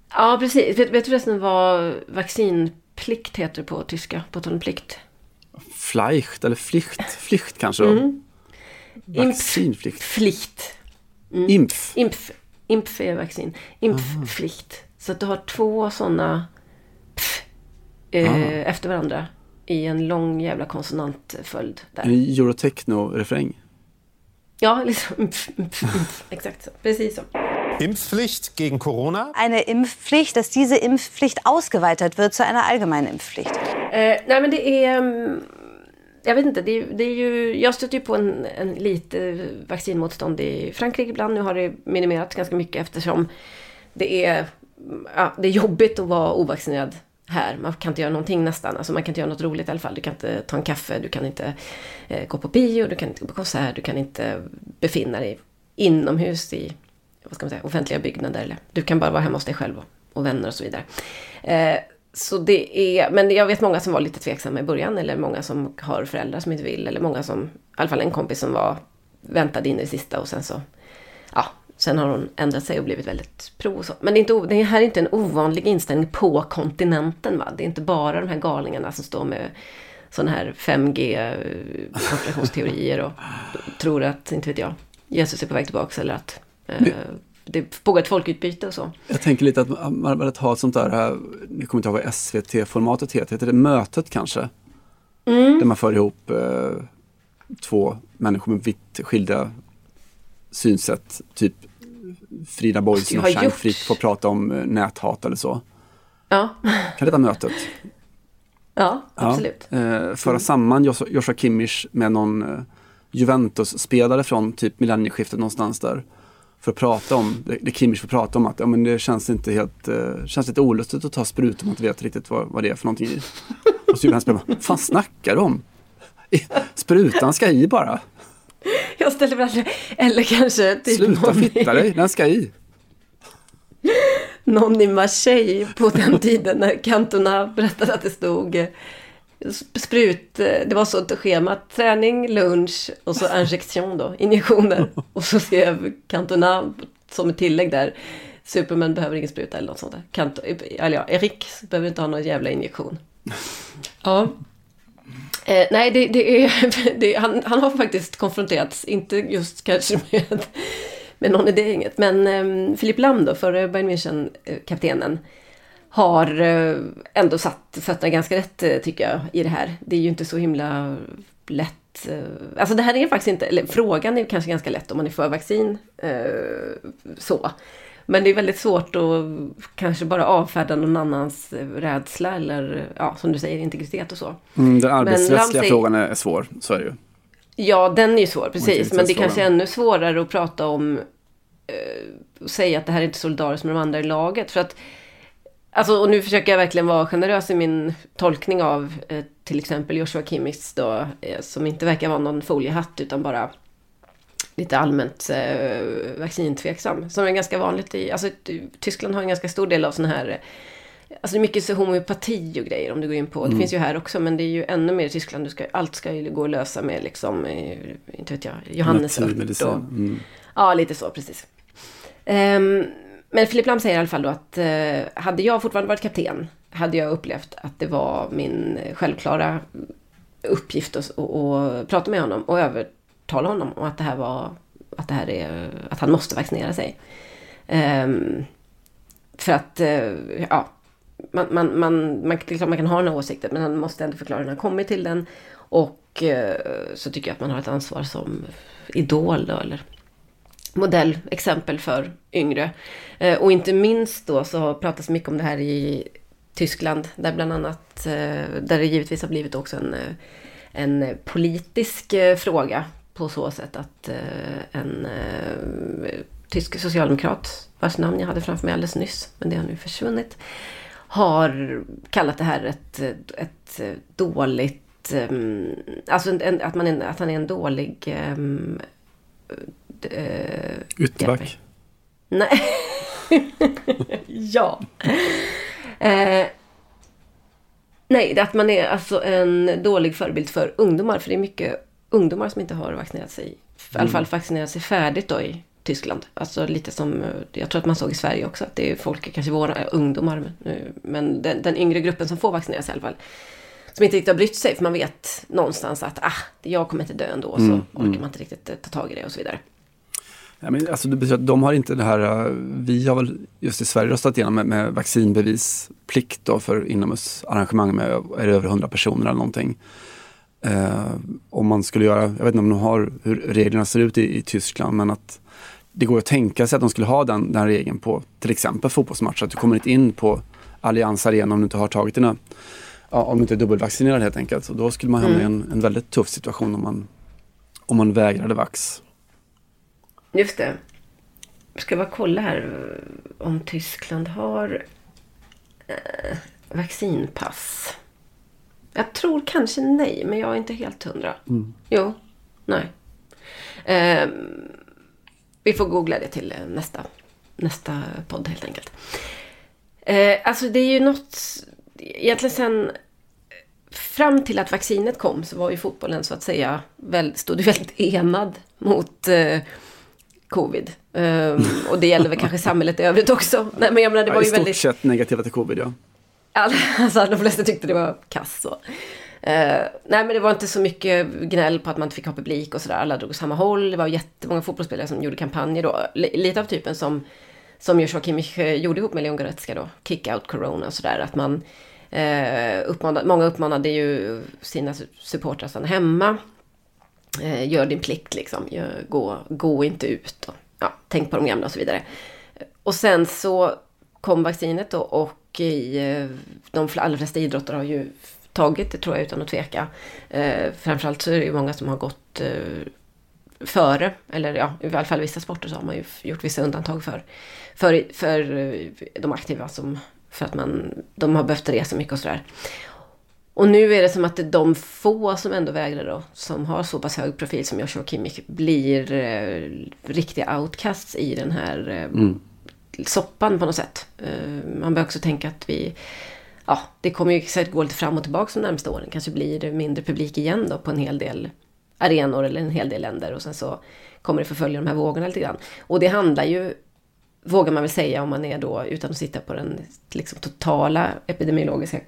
Ja, precis. Vet, vet du förresten vad vaccinplikt heter på tyska? På tal om plikt. Fleicht eller flicht, flicht kanske då. Mm. Vaccinplikt. Impfpflicht. Impf. Impf, impf är vaccin. Impfpflicht. Så att du har två sådana eh, efter varandra i en lång jävla konsonantföljd där. En Eurotechno-refräng. Ja, liksom. Impf, impf, impf. Exakt så. Precis så. Impfpflicht gegen Corona? Eine Impfpflicht, dass diese Impfpflicht ausgeweitet wird zu einer allgemeinen Impfpflicht. Eh, nej men det är... mm, Jag vet inte, det är, det är ju... Jag stöter ju på en, en lite vaccinmotstånd i Frankrike ibland. Nu har det minimerats ganska mycket eftersom det är, ja, det är jobbigt att vara ovaccinerad här. Man kan inte göra någonting nästan. Alltså man kan inte göra något roligt i alla fall. Du kan inte ta en kaffe, du kan inte eh, gå på bio, du kan inte gå på konsert, du kan inte befinna dig inomhus i vad ska man säga, offentliga byggnader. Eller, du kan bara vara hemma hos dig själv och, och vänner och så vidare. Eh, så det är, men jag vet många som var lite tveksamma i början eller många som har föräldrar som inte vill eller många som, i alla fall en kompis som var, väntade in i det sista och sen så, Sen har hon ändrat sig och blivit väldigt pro och så. Men det, är inte, det här är inte en ovanlig inställning på kontinenten. Va? Det är inte bara de här galningarna som står med sådana här 5G-konspirationsteorier och tror att, inte vet jag, Jesus är på väg tillbaka eller att eh, det pågår ett folkutbyte och så. Jag tänker lite att man börjat ha ett sånt där, här, jag kommer inte ihåg vad SVT-formatet heter, heter det Mötet kanske? Där man för ihop eh, två människor med vitt skilda synsätt, typ Frida Boisen och Chang Frick får prata om eh, näthat eller så. Ja, Kan det heta Mötet? ja absolut. Ja, eh, föra samman Joshua Joshua Kimmich med någon eh, Juventus-spelare från typ millennieskiftet någonstans där. För att prata om, det, det Kimmich får prata om att ja, men det känns inte helt, eh, känns lite olustigt att ta sprut om man inte vet riktigt vad, vad det är för någonting i. Och så Juventus bara, fan snackar du om? Sprutan ska i bara. Jag ställer mig eller kanske typ Sluta fitta i, dig, den ska i. någon i Marseille på den tiden när Cantona berättade att det stod eh, sprut, eh, det var så ett schema, träning, lunch och så injektion då, injektioner. Och så skrev Cantona som ett tillägg där, Superman behöver ingen spruta eller något sånt där. Kanto, eller ja, Erik behöver inte ha någon jävla injektion. Ja. Eh, nej, det, det är, det, han, han har faktiskt konfronterats, inte just kanske med, med någon i det gänget, men eh, Filip Lam då, förre Bayern München-kaptenen, eh, har eh, ändå satt fötterna ganska rätt eh, tycker jag i det här. Det är ju inte så himla lätt. eh, Alltså det här är faktiskt inte, eller frågan är kanske ganska lätt om man är för vaccin. eh, Så. Men det är väldigt svårt att kanske bara avfärda någon annans rädsla eller ja, som du säger integritet och så. Mm, den arbetsrättsliga Ramsey- frågan är, är svår, så är det ju. Ja, den är ju svår, precis. Men det är kanske ännu svårare att prata om eh, och säga att det här är inte solidariskt med de andra i laget. För att, alltså, och nu försöker jag verkligen vara generös i min tolkning av eh, till exempel Joshua Kimmichs då, eh, som inte verkar vara någon foliehatt utan bara lite allmänt eh, vaccintveksam. Som är ganska vanligt i, alltså Tyskland har en ganska stor del av sån här Alltså det är mycket så homeopati och grejer om du går in på. Det finns ju här också men det är ju ännu mer i Tyskland. Du ska, allt ska ju gå att lösa med liksom, eh, inte vet jag, Johannesört och Mm. Ja, lite så, precis. Ehm, men Filip Lam säger i alla fall då att eh, hade jag fortfarande varit kapten hade jag upplevt att det var min självklara uppgift att, att, att prata med honom och övertala honom om att det här var att det här är att han måste vaccinera sig. Um, för att, uh, ja, man, man, man, man, det är klart man kan ha den här åsikten men han måste ändå förklara hur han kommit till den. Och uh, så tycker jag att man har ett ansvar som idol då, eller modell, exempel för yngre. Uh, och inte minst då så pratas mycket om det här i Tyskland, där bland annat, där det givetvis har blivit också en, en politisk fråga på så sätt att eh, en eh, tysk socialdemokrat, vars namn jag hade framför mig alldeles nyss, men det har nu försvunnit, har kallat det här ett, ett dåligt, ehm, alltså en, att, man är, att han är en dålig eh, Ytterback. Nej. ja. Eh, nej, att man är alltså en dålig förebild för ungdomar. För det är mycket ungdomar som inte har vaccinerat sig. I alla fall vaccinerat sig färdigt då i Tyskland. Alltså lite som, eh, jag tror att man såg i Sverige också. Att det är folk, kanske våra eh, ungdomar. Men, eh, men den, den yngre gruppen som får vaccinera sig i alla fall. Som inte riktigt har brytt sig. För man vet någonstans att ah, jag kommer inte dö ändå. Så orkar man inte riktigt ta tag i det och så vidare. Ja, men alltså, det betyder att de har inte det här, vi har väl just i Sverige röstat igenom med, med vaccinbevisplikt då för inomhusarrangemang med är det över 100 personer eller någonting. Eh, om man skulle göra, jag vet inte om de har hur reglerna ser ut i, i Tyskland, men att det går att tänka sig att de skulle ha den, den regeln på till exempel fotbollsmatcher, att du kommer inte in på Allianz Arena om du inte har tagit dina, ja, om du inte är dubbelvaccinerad helt enkelt. Så då skulle man hamna i en, en väldigt tuff situation om man, om man vägrade vax. Just det. Ska bara kolla här om Tyskland har eh, vaccinpass. Jag tror kanske nej, men jag är inte helt hundra. Jo, nej. Eh, vi får googla det till eh, nästa, nästa podd helt enkelt. Eh, alltså det är ju något, egentligen sen fram till att vaccinet kom så var ju fotbollen så att säga, väl, stod väldigt enad mot eh, covid. Um, och det gäller väl kanske samhället i övrigt också. Nej, men jag menar, det Ja, var I ju stort väldigt... sett negativa till covid, ja. Alltså, de flesta tyckte det var kass. Så. Uh, nej men det var inte så mycket gnäll på att man inte fick ha publik och sådär. Alla drog åt samma håll. Det var jättemånga fotbollsspelare som gjorde kampanjer då. L- lite av typen som, som Joshua Kimmich eh, gjorde ihop med Leon Goretzka då. Kick out corona och sådär. Att man eh, uh, uppmanade, många uppmanade ju sina supportrar att stanna hemma. Uh, gör din plikt liksom. Gör, gå, gå inte ut. Och, ja, tänk på de gamla och så vidare. Och sen så kom vaccinet då och i eh, de allra flesta idrotter har ju tagit det tror jag utan att tveka. Eh, framförallt så är det ju många som har gått eh, före, eller ja, i alla fall vissa sporter så har man ju gjort vissa undantag för, för, för de aktiva som, för att man, de har behövt resa mycket och sådär. Och nu är det som att det är de få som ändå vägrar då, som har så pass hög profil som Joshua Kimmich, blir eh, riktiga outcasts i den här eh, mm soppan på något sätt. Eh, man bör också tänka att vi, ja, det kommer ju säkert gå lite fram och tillbaka de närmaste åren. Kanske blir det mindre publik igen då på en hel del arenor eller en hel del länder och sen så kommer det förfölja de här vågorna lite grann. Och det handlar ju, vågar man väl säga om man är då, utan att sitta på den liksom, totala epidemiologiska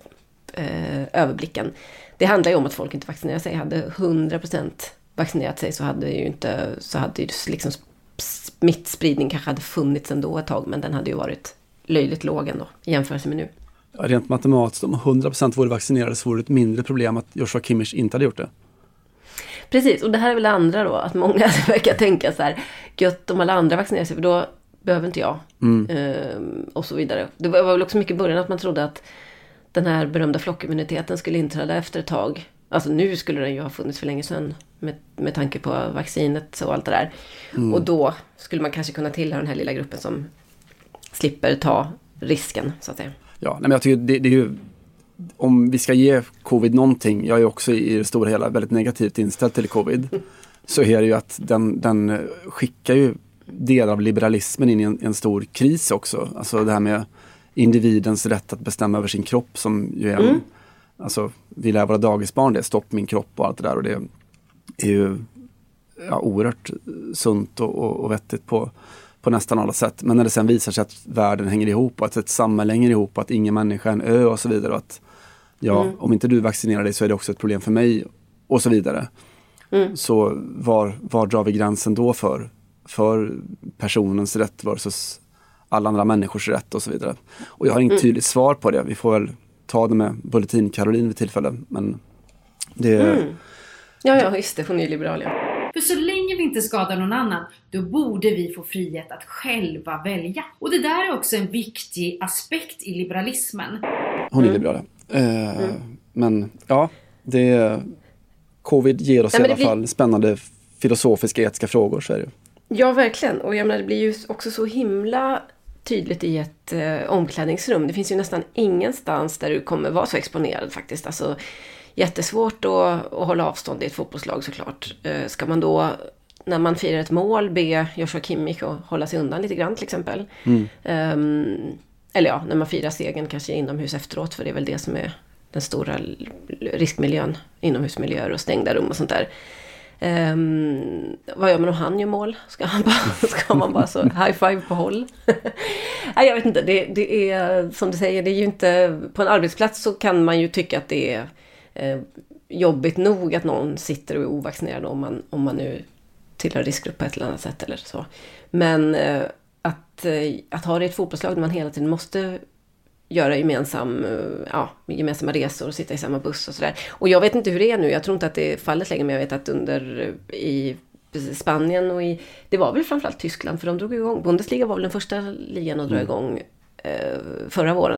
eh, överblicken. Det handlar ju om att folk inte vaccinerar sig. Hade 100% vaccinerat sig så hade ju inte, så hade ju liksom smittspridning kanske hade funnits ändå ett tag, men den hade ju varit löjligt låg ändå i jämförelse med nu. Ja, Rent matematiskt, om 100% vore vaccinerade så vore det ett mindre problem att Joshua Kimmich inte hade gjort det. Precis, och det här är väl det andra då, att många verkar tänka så här, gött om alla andra vaccinerar sig, för då behöver inte jag. Ehm, och så vidare. Det var väl också mycket i början att man trodde att den här berömda flockimmuniteten skulle inträda efter ett tag. Alltså nu skulle den ju ha funnits för länge sedan med, med tanke på vaccinet och allt det där. Och då skulle man kanske kunna tillhöra den här lilla gruppen som slipper ta risken så att säga. Ja, nej, men jag tycker det, det är ju, om vi ska ge covid någonting, jag är också i det stora hela väldigt negativt inställd till covid, så är det ju att den, den skickar ju delar av liberalismen in i en, en stor kris också. Alltså det här med individens rätt att bestämma över sin kropp som ju är en, alltså vi lär våra dagisbarn det, stopp min kropp och allt det där och det är ju ja, oerhört sunt och, och, och vettigt på, på nästan alla sätt. Men när det sen visar sig att världen hänger ihop och att ett samhälle hänger ihop och att ingen människa är en ö och så vidare. Och att, ja, om inte du vaccinerar dig så är det också ett problem för mig och så vidare. Så var, var drar vi gränsen då för, för personens rätt versus alla andra människors rätt och så vidare. Och jag har inget tydligt svar på det. Vi får väl ta det med Bulletin Caroline vid tillfälle. Men det, Ja, ja, just det, hon är ju liberal ja. För så länge vi inte skadar någon annan, då borde vi få frihet att själva välja. Och det där är också en viktig aspekt i liberalismen. Hon är liberal. Eh, Men ja, det, covid ger oss Nej, i alla blir- fall spännande filosofiska etiska frågor. Så är det. Ja, verkligen. Och jag menar, det blir ju också så himla tydligt i ett eh, omklädningsrum. Det finns ju nästan ingenstans där du kommer vara så exponerad faktiskt. Alltså, jättesvårt att, att hålla avstånd i ett fotbollslag såklart. Eh, ska man då, när man firar ett mål, be Joshua Kimmich att hålla sig undan lite grann till exempel. Ehm, eller ja, när man firar segern kanske inomhus efteråt, för det är väl det som är den stora riskmiljön. Inomhusmiljöer och stängda rum och sånt där. Ehm, vad gör man om han gör mål? Ska, han bara, ska man bara så high five på håll? Nej, jag vet inte. Det, det är som du säger, det är ju inte... På en arbetsplats så kan man ju tycka att det är eh, jobbigt nog att någon sitter och är ovaccinerad om man, om man nu tillhör riskgrupp på ett eller annat sätt eller så. Men eh, att, eh, att ha det i ett fotbollslag där man hela tiden måste göra gemensam, eh, ja, gemensamma resor och sitta i samma buss och sådär. Och jag vet inte hur det är nu, jag tror inte att det är fallet längre, men jag vet att under eh, i Spanien och i, det var väl framförallt Tyskland, för de drog igång, Bundesliga var väl den första ligan att dra igång eh, förra våren.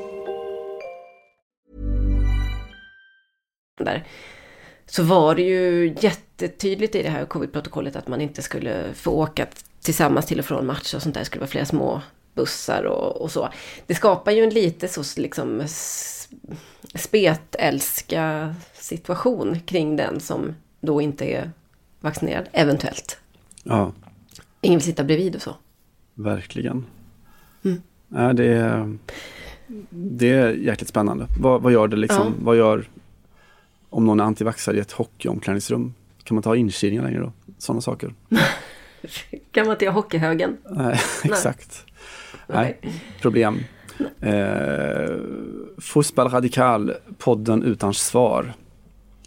Där. så var det ju jättetydligt i det här covid-protokollet att man inte skulle få åka tillsammans till och från match och sånt där. Det skulle vara flera små bussar och, och så. Det skapar ju en lite så liksom spetälska situation kring den som då inte är vaccinerad, eventuellt. Ja. Ingen vill sitta bredvid och så. Verkligen. Mm. Ja, det, är, det är jäkligt spännande. Vad, vad gör det liksom? Ja. Vad gör om någon är antivaxxare i ett hockeyomklädningsrum? Kan man ta inkilningar längre då? Sådana saker. kan man inte göra hockeyhögen? Nej, exakt. Nej, problem. Eh, Fußball Radikal, podden utan svar.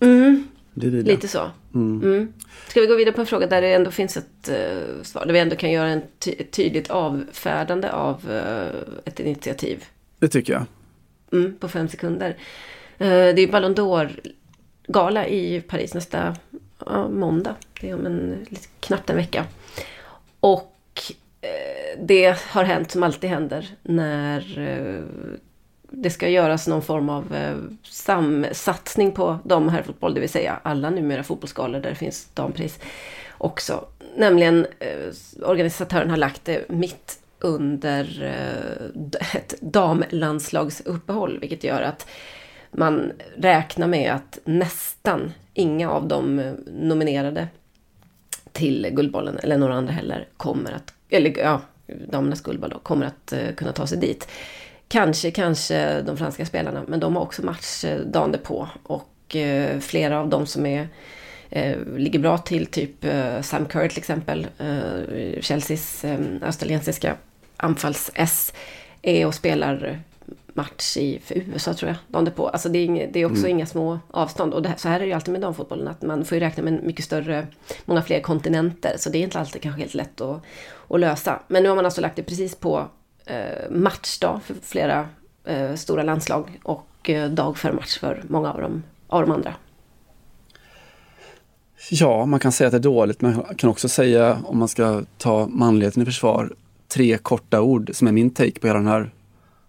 Mm. Lite så. Mm. Mm. Ska vi gå vidare på en fråga där det ändå finns ett uh, svar? Där vi ändå kan göra en ty ett tydligt avfärdande av uh, ett initiativ. Det tycker jag. Mm, på fem sekunder. Uh, det är Ballon gala i Paris nästa måndag. Det är om en, lite, knappt en vecka. Och eh, det har hänt som alltid händer när eh, det ska göras någon form av eh, samsatsning på dam och herrfotboll, det vill säga alla numera fotbollsgalor där det finns dampris också. Nämligen organisatören har lagt det mitt under ett damlandslagsuppehåll, vilket gör att man räknar med att nästan inga av de eh, nominerade till Guldbollen, eller några andra heller, kommer att, eller ja, damernas guldboll då, kommer att uh, kunna ta sig dit. Kanske, kanske de franska spelarna, men de har också match uh, dagen därpå. och uh, flera av dem som är ligger bra till, typ Sam Kerr till exempel, Chelseas australiensiska anfalls-S, är och spelar match i för USA tror jag, dagen på. Alltså det är, inga, det är också mm. inga små avstånd. Och det, så här är det ju alltid med damfotbollen, att man får ju räkna med mycket större, många fler kontinenter. Så det är inte alltid kanske helt lätt att, att lösa. Men nu har man alltså lagt det precis på eh, matchdag för flera eh, stora landslag och eh, dag för match för många av dem, av de andra. Ja, man kan säga att det är dåligt, men man kan också säga, om man ska ta manligheten i försvar, tre korta ord som är min take på hela den här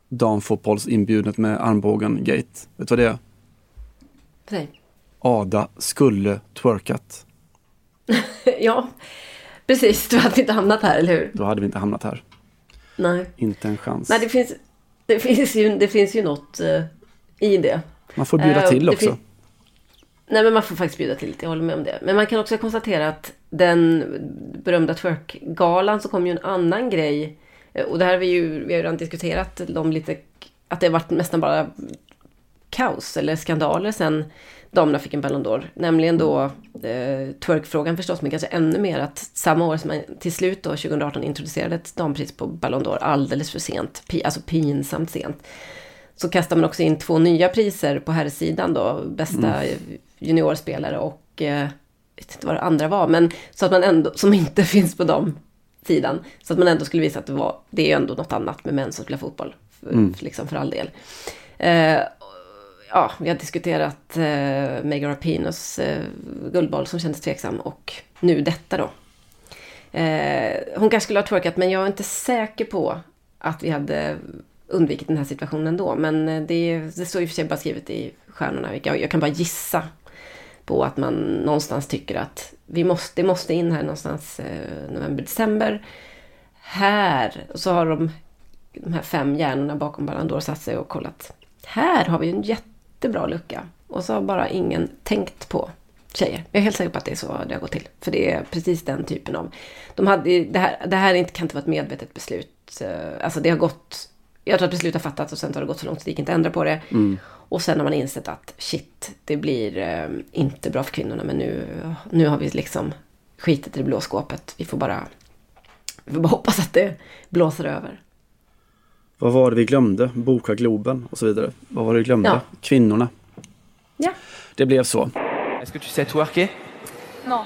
damfotbollsinbjudet med armbågen-gate. Vet du vad det är? Säg. Ada skulle twerkat. ja, precis. Då hade inte hamnat här, eller hur? Då hade vi inte hamnat här. Nej. Inte en chans. Nej, det finns, det finns, ju, det finns ju något uh, i det. Man får bjuda uh, till också. Nej, men man får faktiskt bjuda till lite. Jag håller med om det. Men man kan också konstatera att den berömda twerk-galan så kom ju en annan grej och det här har vi ju, vi har ju redan diskuterat om lite, att det har varit nästan bara kaos eller skandaler sen damerna fick en Ballon d'Or. Nämligen då eh, twerkfrågan förstås, men kanske ännu mer att samma år som man till slut då 2018 introducerade ett dampris på Ballon d'Or alldeles för sent, alltså pinsamt sent. Så kastar man också in två nya priser på här sidan då, bästa mm. juniorspelare och eh, jag vet inte vad det andra var, men så att man ändå, som inte finns på dem sidan. Så att man ändå skulle visa att det var, det är ändå något annat med män som spelar fotboll. Mm. Liksom för all del. Eh, ja, vi har diskuterat eh, Megan Rapinos eh, guldboll som kändes tveksam och nu detta då. Eh, hon kanske skulle ha twerkat men jag är inte säker på att vi hade undvikit den här situationen då. Men eh, det, det står och för sig bara skrivet i stjärnorna. Jag, jag kan bara gissa på att man någonstans tycker att vi måste, det måste in här någonstans eh, november, december. Här, och så har de, de här fem hjärnorna bakom Ballandor satt sig och kollat. Här har vi en jättebra lucka. Och så har bara ingen tänkt på tjejer. Jag är helt säker på att det är så det har gått till. För det är precis den typen av... De hade, det, här, det här kan inte vara ett medvetet beslut. Eh, alltså det har gått... Jag tror att beslut har fattats och sen har det gått så långt så det gick inte att ändra på det. Mm. Och sen har man insett att shit, det blir eh, inte bra för kvinnorna men nu, nu har vi liksom skitit i det blå skåpet. Vi får bara, vi får bara hoppas att det blåser över. Vad var det vi glömde? Boka Globen och så vidare. Vad var det vi glömde? Ja. Kvinnorna. Ja. Det blev så. Est-ce que tu sais twerker? Non.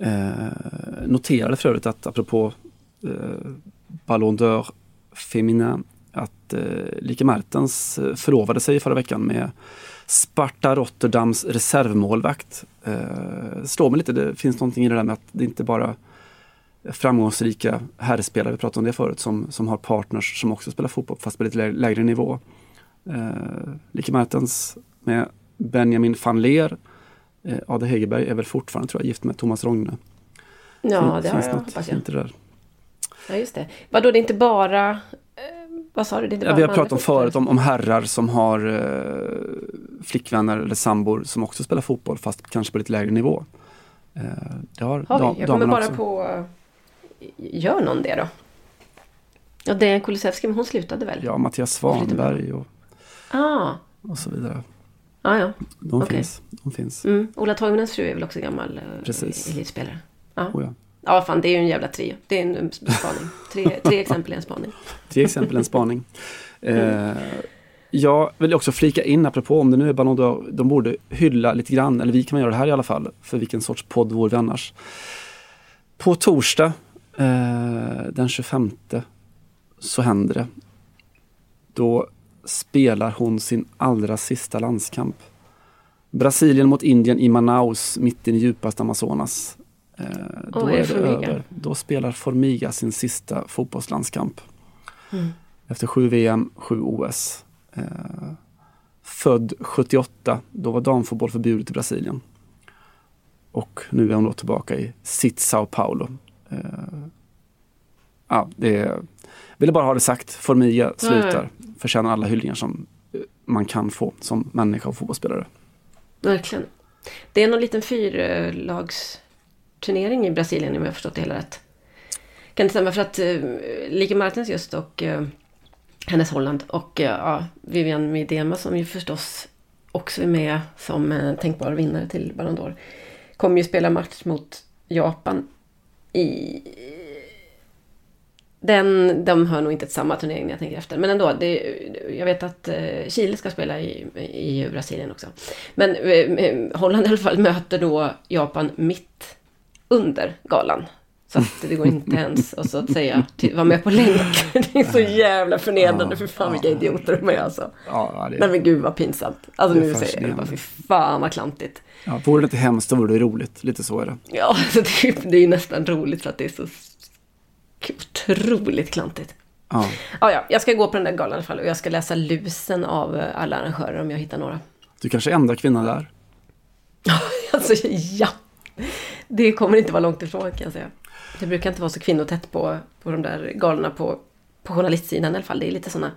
Eh, noterade för övrigt att apropå eh, Ballon d'Or Feminin att eh, Lika Mertens eh, förlovade sig förra veckan med Sparta Rotterdams reservmålvakt. Eh, slår mig lite, det finns någonting i det där med att det inte bara framgångsrika herrspelare, vi pratade om det förut, som, som har partners som också spelar fotboll fast på lite lägre nivå. Eh, Lika Mertens med Benjamin van Leer Eh, Ada Hegerberg är väl fortfarande tror jag gift med Thomas Rogne. Ja, Fin- det har jag, något hoppas jag. fint det där. Ja, just det. Vadå, det är inte bara... Vad sa du? Det Ja, vi har pratat om förut om, om herrar som har eh, flickvänner eller sambor som också spelar fotboll fast kanske på lite lägre nivå. Eh, det har, Har vi? Jag kommer bara också. på... eh, Gör någon det då? Ja, det är Kulusevski, men hon slutade väl? Ja, Mattias Svanberg och, Ah, och så vidare. ah, ja. De Okej. finns. De finns. Mm. Ola Toivonens fru är väl också gammal eh, Precis. elitspelare? Ja. Oh, ja ja, fan det är ju en jävla trio. Det är en spaning. Tre, tre exempel i en spaning. Tre exempel en spaning. Eh, jag vill också flika in apropå om det nu är Ballon d'Or, de borde hylla lite grann, eller vi kan göra det här i alla fall, för vilken sorts podd vore vi annars. På torsdag eh, den 25 så händer det. Då spelar hon sin allra sista landskamp. Brasilien mot Indien i Manaus, mitt i den djupaste Amazonas. Eh, då är det är det Formiga? över. Då spelar Formiga sin sista fotbollslandskamp. Mm. Efter sju VM, sju OS. Eh, född 78, då var damfotboll förbjudet i Brasilien. Och nu är hon då tillbaka i sitt Sao Paulo. Eh, ja, det är, ville bara ha det sagt. Formiga slutar. Förtjänar alla hyllningar som man kan få som människa och fotbollsspelare. Verkligen. Det är någon liten turnering i Brasilien om jag har förstått det hela rätt. Kan inte stämma för att eh, uh, Lika Martens just och eh, hennes Holland och eh, ja, Vivian Miedema som ju förstås också är med som uh, tänkbar vinnare till Ballon d'Or. Kommer ju spela match mot Japan i... Den, de hör nog inte till samma turnering när jag tänker efter. Men ändå, det, jag vet att eh, Chile ska spela i, i Brasilien också. Men eh, Holland i alla fall möter då Japan mitt under galan. Så att det går inte ens att så att säga vara med på länk. Det är så jävla förnedrande. För fan vilka idioter de är alltså. Ja, det, Nej men gud vad pinsamt. Alltså nu säger jag det bara, fy fan vad klantigt. ja, vore det inte hemskt, då vore det roligt. Lite så är det. Ja, alltså det, det är ju nästan roligt för att det är så otroligt klantigt. Ja. Ja, ja, jag ska gå på den där galan i alla fall och jag ska läsa lusen av eh, alla arrangörer om jag hittar några. Du kanske är enda kvinnan där. Alltså ja, det kommer inte vara långt ifrån kan jag säga. Det brukar inte vara så kvinnotätt på, på de där galorna på, på journalistsidan i alla fall. Det är lite sådana,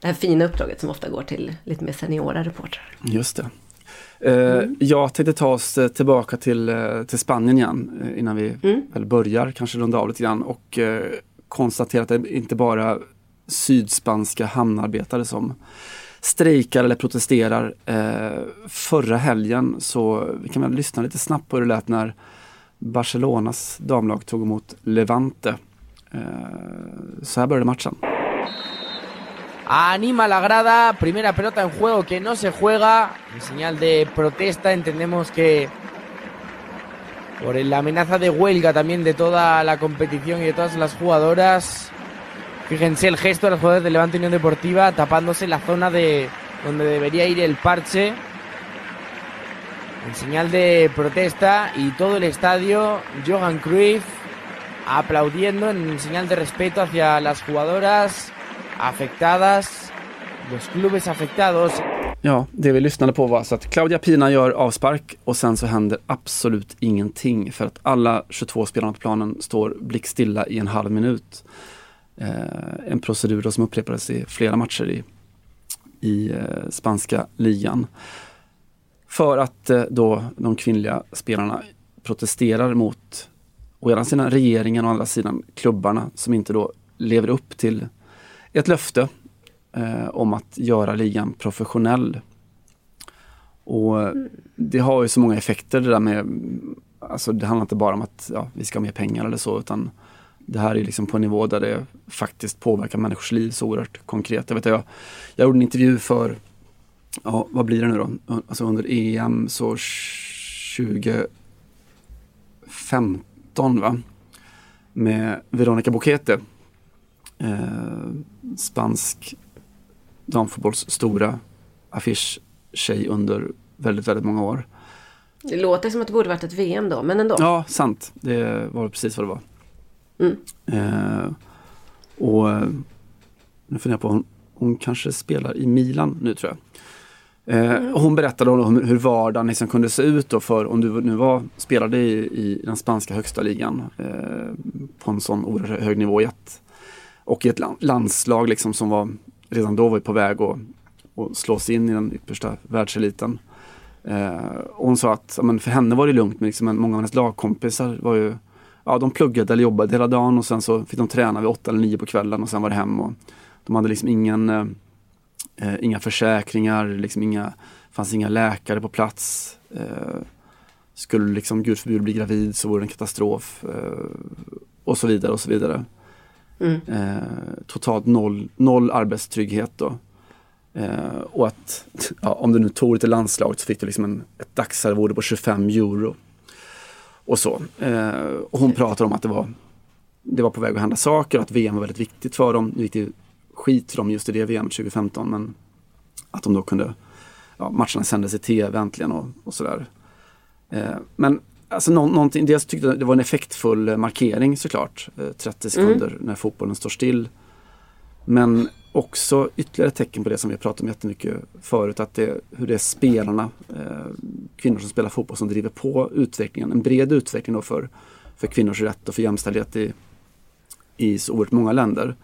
det här fina uppdraget som ofta går till lite mer seniora reportrar. Just det. Eh, Jag tänkte ta oss eh, tillbaka till, eh, till Spanien igen innan vi väl börjar kanske runda av lite grann och konstatera att det inte bara sydspanska hamnarbetare som strejkar eller protesterar. Eh, förra helgen så vi kan väl lyssna lite snabbt på hur det lät när Barcelonas damlag tog emot Levante. Eh, så här började matchen. Anima la grada, primera pelota en juego que no se juega, en señal de protesta, entendemos que por la amenaza de huelga también de toda la competición y de todas las jugadoras. Fíjense el gesto de los jugadores de Levante Unión Deportiva tapándose la zona de donde debería ir el parche. En señal de protesta y todo el estadio, Johan Cruyff aplaudiendo en señal de respeto hacia las jugadoras afectadas, los clubes afectados. Ja, det vi lyssnade på var alltså att Claudia Pina gör avspark och sen så händer absolut ingenting för att alla 22 spelarna på planen står blickstilla i en halv minut. Eh, en procedur som upprepades i flera matcher i, i eh, spanska ligan. För att eh, då de kvinnliga spelarna protesterar mot å ena sidan regeringen och å andra sidan klubbarna som inte då lever upp till ett löfte eh, om att göra ligan professionell. Och eh, det har ju så många effekter det där med, alltså det handlar inte bara om att ja, vi ska ha mer pengar eller så utan det här är liksom på en nivå där det faktiskt påverkar människors liv så oerhört konkret. Jag, vet, jag, jag gjorde en intervju för, ja vad blir det nu då, alltså under EM så 2015 va? Med Veronica Boquete eh, spansk damfotbolls stora affisch-tjej under väldigt, väldigt många år. Det låter som att det borde varit ett VM då, men ändå. Ja, sant. Det var precis vad det var. Mm. Eh, och eh, nu funderar jag på, hon, hon kanske spelar i Milan nu tror jag. Eh, och hon berättade om hur vardagen liksom kunde se ut då för om du nu var, spelade i, i den spanska högsta ligan eh, på en sån oerhört hög nivå i ett, och i ett landslag liksom som var redan då var på väg att, att slå sig in i den yppersta världseliten. Eh, och hon sa att men för henne var det lugnt men liksom, många av hennes lagkompisar var ju Ja, de pluggade eller jobbade hela dagen och sen så fick de träna vid åtta eller nio på kvällen och sen var det hem. Och de hade liksom ingen eh, Eh, inga försäkringar, liksom inga, fanns inga läkare på plats. Eh, skulle liksom gud förbjude bli gravid så vore det en katastrof. Eh, och så vidare och så vidare. Mm. Eh, totalt noll, noll arbetstrygghet då. Eh, och att ja, om du nu tog det till landslaget så fick du liksom en, ett dagsarvode på 25 euro. Och så. Eh, och hon pratar om att det var, det var på väg att hända saker, att VM var väldigt viktigt för dem. Det gick skit för dem just i det VM 2015 men att de då kunde, ja, matcherna sändes i tv äntligen och, och sådär. Eh, men alltså nå någonting, dels tyckte jag det var en effektfull markering såklart, eh, 30 sekunder mm. när fotbollen står still. Men också ytterligare tecken på det som vi har pratat om jättemycket förut, att det, hur det är spelarna, eh, kvinnor som spelar fotboll som driver på utvecklingen, en bred utveckling då för, för kvinnors rätt och för jämställdhet i, i så oerhört många länder.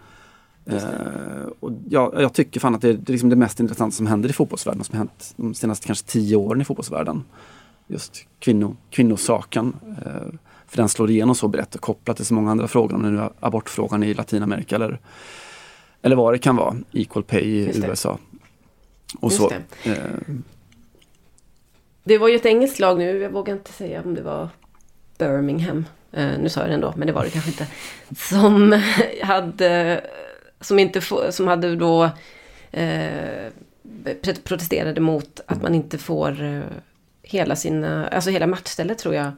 Uh, och jag, jag, tycker fan att det är, det är liksom det mest intressanta som händer i fotbollsvärlden, som har hänt de senaste kanske tio åren i fotbollsvärlden. Just kvinno, kvinnosaken. Uh, för den slår igenom så brett och kopplat till så många andra frågor, om det nu är abortfrågan i Latinamerika eller, eller vad det kan vara, equal pay i USA. Och så. Det. Uh, det var ju ett engelskt lag nu, jag vågar inte säga om det var Birmingham. nu sa jag det ändå, men det var det kanske inte. Som hade som, inte få, som hade då eh, protesterade mot att man inte får eh, hela sina, alltså hela matchstället tror jag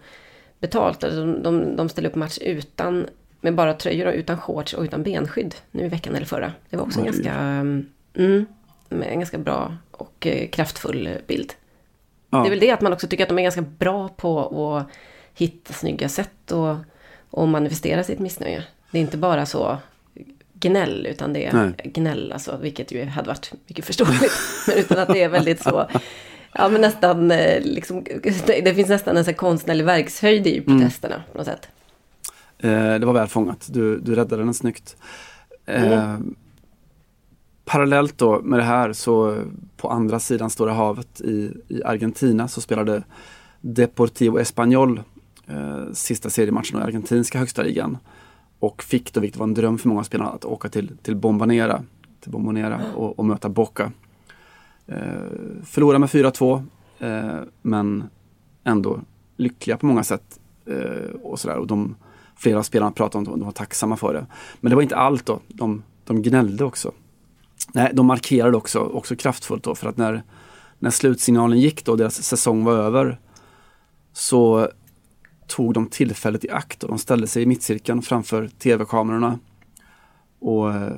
betalt. Alltså de, de, de ställer upp match utan, med bara tröjor och utan shorts och utan benskydd nu i veckan eller förra. Det var också en ganska, mm, en ganska bra och eh, kraftfull bild. Ja. Det är väl det att man också tycker att de är ganska bra på att hitta snygga sätt och, och manifestera sitt missnöje. Det är inte bara så gnäll, utan det är Nej. gnäll, alltså, vilket ju hade varit mycket förståeligt. men utan att det är väldigt så, ja men nästan, eh, liksom, det finns nästan en så konstnärlig verkshöjd i mm. protesterna mm. på något sätt. Eh, det var väl fångat, du, du räddade den snyggt. Eh, mm. Parallellt då med det här så på andra sidan Stora havet i, i Argentina så spelade Deportivo Español eh, sista seriematchen i argentinska högsta ligan. Och fick då, vilket var en dröm för många spelare, att åka till, till Bombanera, till Bombonera och, och möta Boca. Eh, förlorade med 4-2, eh, men ändå lyckliga på många sätt. Eh, och sådär. Och de, flera av spelarna pratade om att de var tacksamma för det. Men det var inte allt då. De, de gnällde också. Nej, de markerade också, också kraftfullt då för att när, när slutsignalen gick då, deras säsong var över, så tog de tillfället i akt och de ställde sig i mittcirkeln framför tv-kamerorna och eh,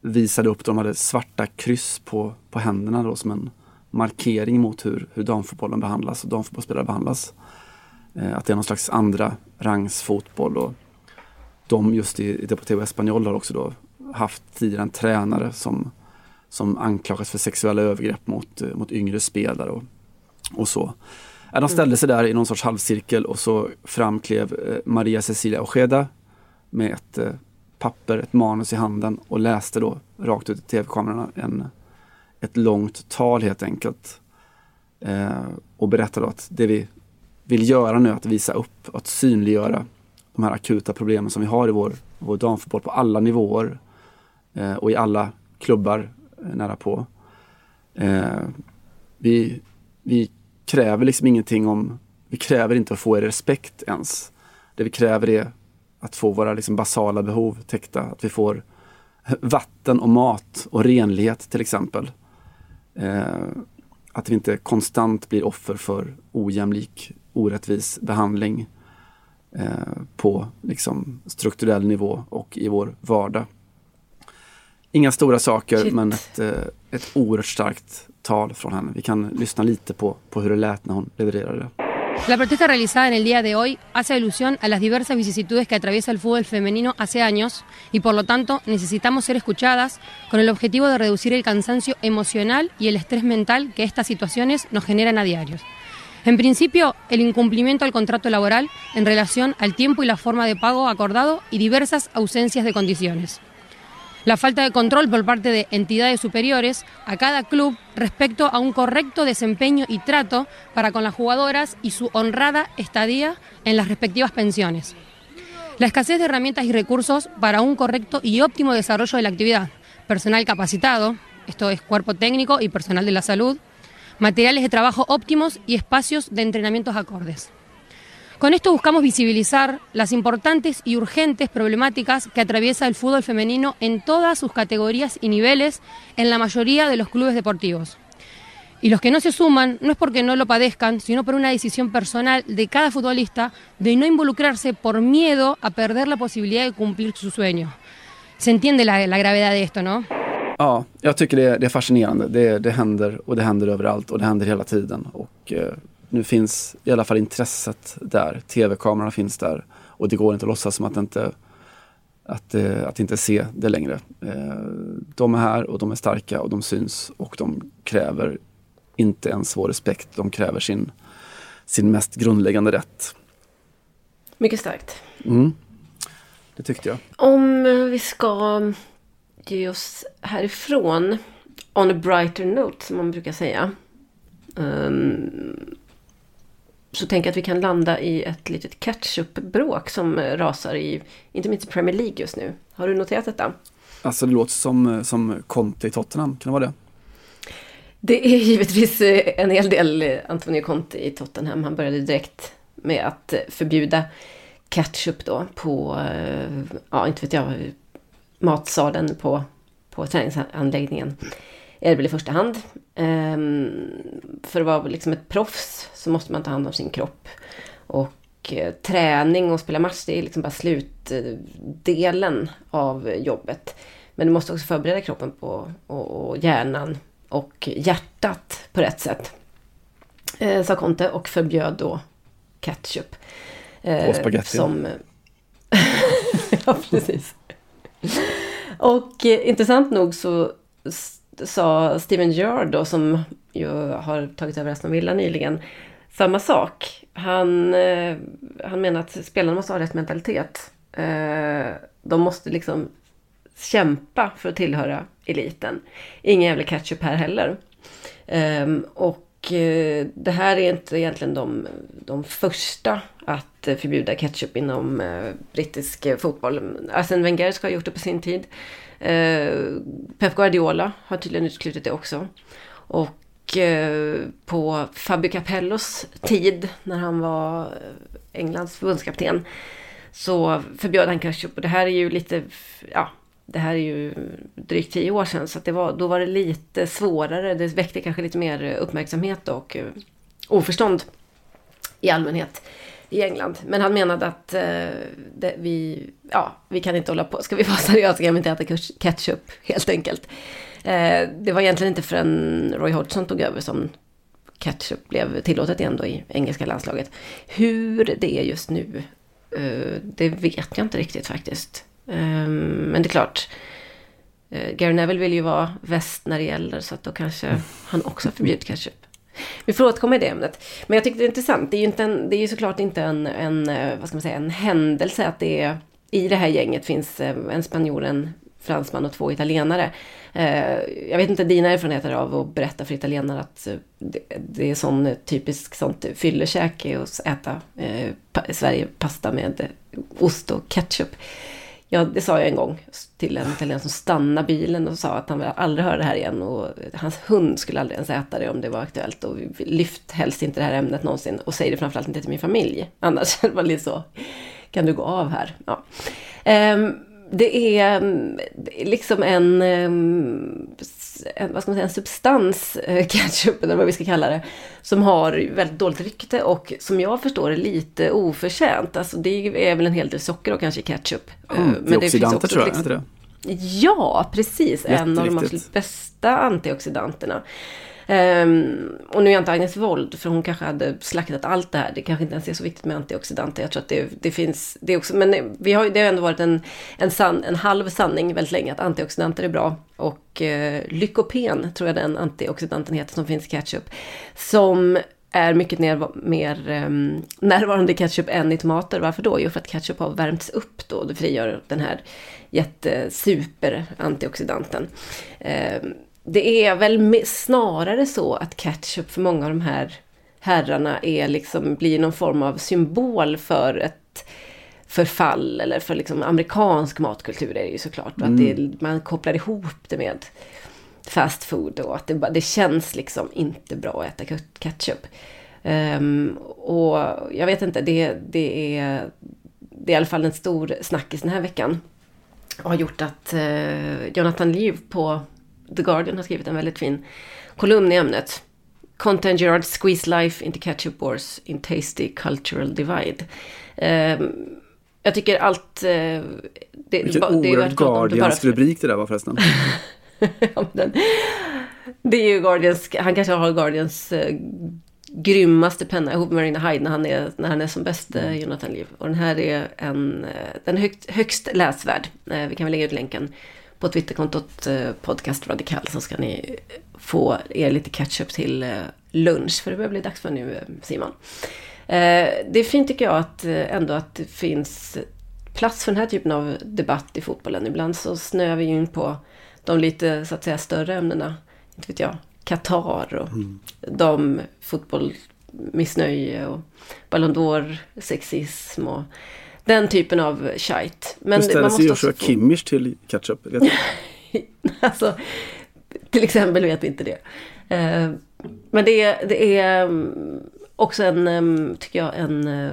visade upp, de hade svarta kryss på, på händerna då som en markering mot hur, hur damfotbollen behandlas och damfotbollsspelare behandlas. Eh, att det är någon slags andra rangs fotboll och de just i, Deportivo Espanyol har också då haft tidigare en tränare som, som anklagas för sexuella övergrepp mot, eh, mot yngre spelare och, och så. De ställde sig där i någon sorts halvcirkel och så framklev eh, Maria Cecilia Ojeda med ett eh, papper, ett manus i handen och läste då rakt ut i tv-kamerorna en, ett långt tal helt enkelt. Eh, och berättade att det vi vill göra nu är att visa upp, att synliggöra de här akuta problemen som vi har i vår, vår damfotboll på alla nivåer eh, och i alla klubbar eh, nära på. Eh, vi, vi kräver liksom ingenting om, vi kräver inte att få er respekt ens. Det vi kräver är att få våra liksom basala behov täckta, att vi får vatten och mat och renlighet till exempel. Eh, att vi inte konstant blir offer för ojämlik, orättvis behandling eh, på liksom, strukturell nivå och i vår vardag. Inga stora saker Shit. men ett, eh, ett oerhört starkt tal från henne. Vi kan lyssna lite på, på hur det lät när hon levererade det. La protesta realizada en el día de hoy hace alusión a las diversas vicisitudes que atraviesa el fútbol femenino hace años y por lo tanto necesitamos ser escuchadas con el objetivo de reducir el cansancio emocional y el estrés mental que estas situaciones nos generan a diario. En principio, el incumplimiento al contrato laboral en relación al tiempo y la forma de pago acordado y diversas ausencias de condiciones. La falta de control por parte de entidades superiores a cada club respecto a un correcto desempeño y trato para con las jugadoras y su honrada estadía en las respectivas pensiones. La escasez de herramientas y recursos para un correcto y óptimo desarrollo de la actividad. Personal capacitado, esto es cuerpo técnico y personal de la salud, materiales de trabajo óptimos y espacios de entrenamientos acordes. Con esto buscamos visibilizar las importantes y urgentes problemáticas que atraviesa el fútbol femenino en todas sus categorías y niveles en la mayoría de los clubes deportivos. Y los que no se suman no es porque no lo padezcan, sino por una decisión personal de cada futbolista de no involucrarse por miedo a perder la posibilidad de cumplir su sueño. Se entiende la, la gravedad de esto, ¿no? Ja, jag tycker det, det är fascinerande. Det, det händer och det händer överallt och det händer hela tiden. Och eh, nu finns i alla fall intresset där. Tv-kamerorna finns där och det går inte att låtsas som att inte att, eh, att inte se det längre. Eh, de är här och de är starka och de syns och de kräver inte ens vår respekt. De kräver sin, sin mest grundläggande rätt. Mycket starkt. Mm. Det tyckte jag. Om vi ska ge oss härifrån on a brighter note som man brukar säga. Um, så tänker jag att vi kan landa i ett litet catch-up-bråk som rasar i, inte minst i Premier League just nu. Har du noterat detta? Alltså det låter som, som Conte i Tottenham, kan det vara det? Det är givetvis en hel del Antonio Conte i Tottenham. Han började direkt med att förbjuda catch-up då på, ja inte vet jag, matsalen på, på träningsanläggningen. Är det väl i första hand. Um, för att vara liksom ett proffs så måste man ta hand om sin kropp. Och uh, träning och spela match det är liksom bara slutdelen av jobbet. Men du måste också förbereda kroppen på, och, och hjärnan och hjärtat på rätt sätt. Eh, sa Conte och förbjöd då ketchup. Eh, och spagetti. Som... ja, precis. Och eh, intressant nog så sa Steven Gerrard då, som ju har tagit över Aston Villa nyligen, samma sak. Han, eh, han menar att spelarna måste ha rätt mentalitet. Eh, de måste liksom kämpa för att tillhöra eliten. Ingen jävla ketchup här heller. Ehm, och Eh, det här är inte egentligen de, de första att förbjuda ketchup inom eh, brittisk eh, fotboll. Arsene Wenger ska ha gjort det på sin tid. Pep Guardiola har tydligen utklutit det också. Och på Fabio Capellos tid när han var Englands förbundskapten så förbjöd han ketchup. Och det här är ju lite, ja, det här är ju drygt tio år sedan så att det var, då var det lite svårare. Det väckte kanske lite mer uppmärksamhet och eh, oförstånd i allmänhet i England. Men han menade att eh, det, vi, ja, vi kan inte hålla på, ska vi vara seriösa kan vi inte äta ketchup helt enkelt. Eh, det var egentligen inte förrän Roy Hodgson tog över som ketchup blev tillåtet igen då i engelska landslaget. Hur det är just nu, eh, det vet jag inte riktigt faktiskt. Ehm, men det är klart, eh, Gary Neville vill ju vara väst när det gäller så att då kanske han också förbjudit ketchup. Vi får återkomma i det ämnet. Men jag tyckte det är intressant. Det är ju, inte en, det är ju såklart inte en, en, eh, vad ska man säga, en händelse att det är, i det här gänget finns eh, en spanjor, en fransman och två italienare. Jag vet inte dina erfarenheter av att berätta för italienare att det, det är sån typisk sånt fyllekäk att äta eh, Sverige pasta med ost och ketchup. Ja, det sa jag en gång till en italienare som stannade bilen och sa att han aldrig höra det här igen. Och hans hund skulle aldrig ens äta det om det var aktuellt. Och lyft helst inte det här ämnet någonsin. Och säg det framförallt inte till min familj. Annars var det lite så, kan du gå av här? Ja. Um, det är liksom en, en, vad ska man säga, en substans, eh, ketchup eller vad vi ska kalla det, som har väldigt dåligt rykte och som jag förstår är lite oförtjänt. Alltså det är väl en hel del socker och kanske ketchup. Mm, Men det finns också tror jag, liksom? Ja, precis. en av de absolut bästa antioxidanterna. Um, och nu är jag inte Agnes Wold, för hon kanske hade slaktat allt det här. Det kanske inte ens är så viktigt med antioxidanter. Jag tror att det, det finns, det också, men vi har, det har ändå varit en, en, san, en halv sanning väldigt länge att antioxidanter är bra. Och eh, uh, lykopen tror jag den antioxidanten heter som finns i ketchup. Som är mycket ner, mer um, närvarande i ketchup än i tomater. Varför då? Jo, för att ketchup har värmts upp då. Det frigör den här jättesuper antioxidanten. Um, ehm, det är väl snarare så att ketchup för många av de här herrarna är liksom, blir någon form av symbol för ett förfall eller för liksom amerikansk matkultur är det ju såklart. Mm. Att det, man kopplar ihop det med fast food och att det, det känns liksom inte bra att äta ketchup. Um, och jag vet inte, det, det, är, det är i alla fall en stor snackis den här veckan. Och har gjort att uh, Jonathan Liv på The Guardian har skrivit en väldigt fin kolumn i ämnet. Content Gerard Squeeze Life into Ketchup Wars in Tasty Cultural Divide. Um, jag tycker allt... Uh, det, Vilken oerhört Guardians rubrik det där var förresten. ja, den, det är ju Guardians, han kanske har Guardians uh, grymmaste penna ihop med Marina Hyde när han är, när han är som bäst, uh, Jonathan Liv. Och den här är en, uh, den högt, högst läsvärd. vi kan väl lägga ut länken på Twitterkontot Podcast Radikal så ska ni få er lite catch-up till lunch. För det börjar bli dags för nu Simon. det är fint tycker jag att ändå att det finns plats för den här typen av debatt i fotbollen. Ibland så snöar vi in på de lite så att säga större ämnena. Inte vet jag, Qatar och mm. de fotbollmissnöje och Ballon d'Or sexism och den typen av shite. Men Hur ställer sig Joshua få... Kimmich till ketchup? Vet alltså, till exempel vet vi inte det. Eh, men det, det är mm, också en, mm, tycker jag, en eh,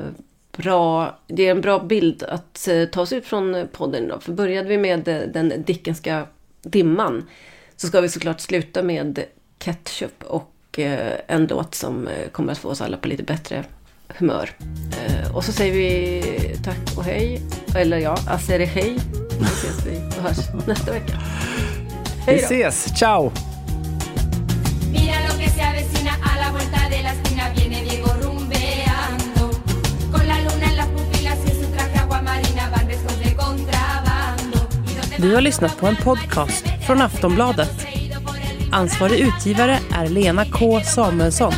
bra, det är en bra bild att eh, ta sig ut från podden idag. För började vi med den Dickenska dimman så ska vi såklart sluta med ketchup och en låt som kommer att få oss alla på lite bättre humör. Eh, och så säger vi tack och hej. Eller ja, asere hej. Så ses vi och hörs nästa vecka. Hej då. Vi ses, ciao! Du har lyssnat på en podcast från Aftonbladet. Ansvarig utgivare är Lena K Samuelsson.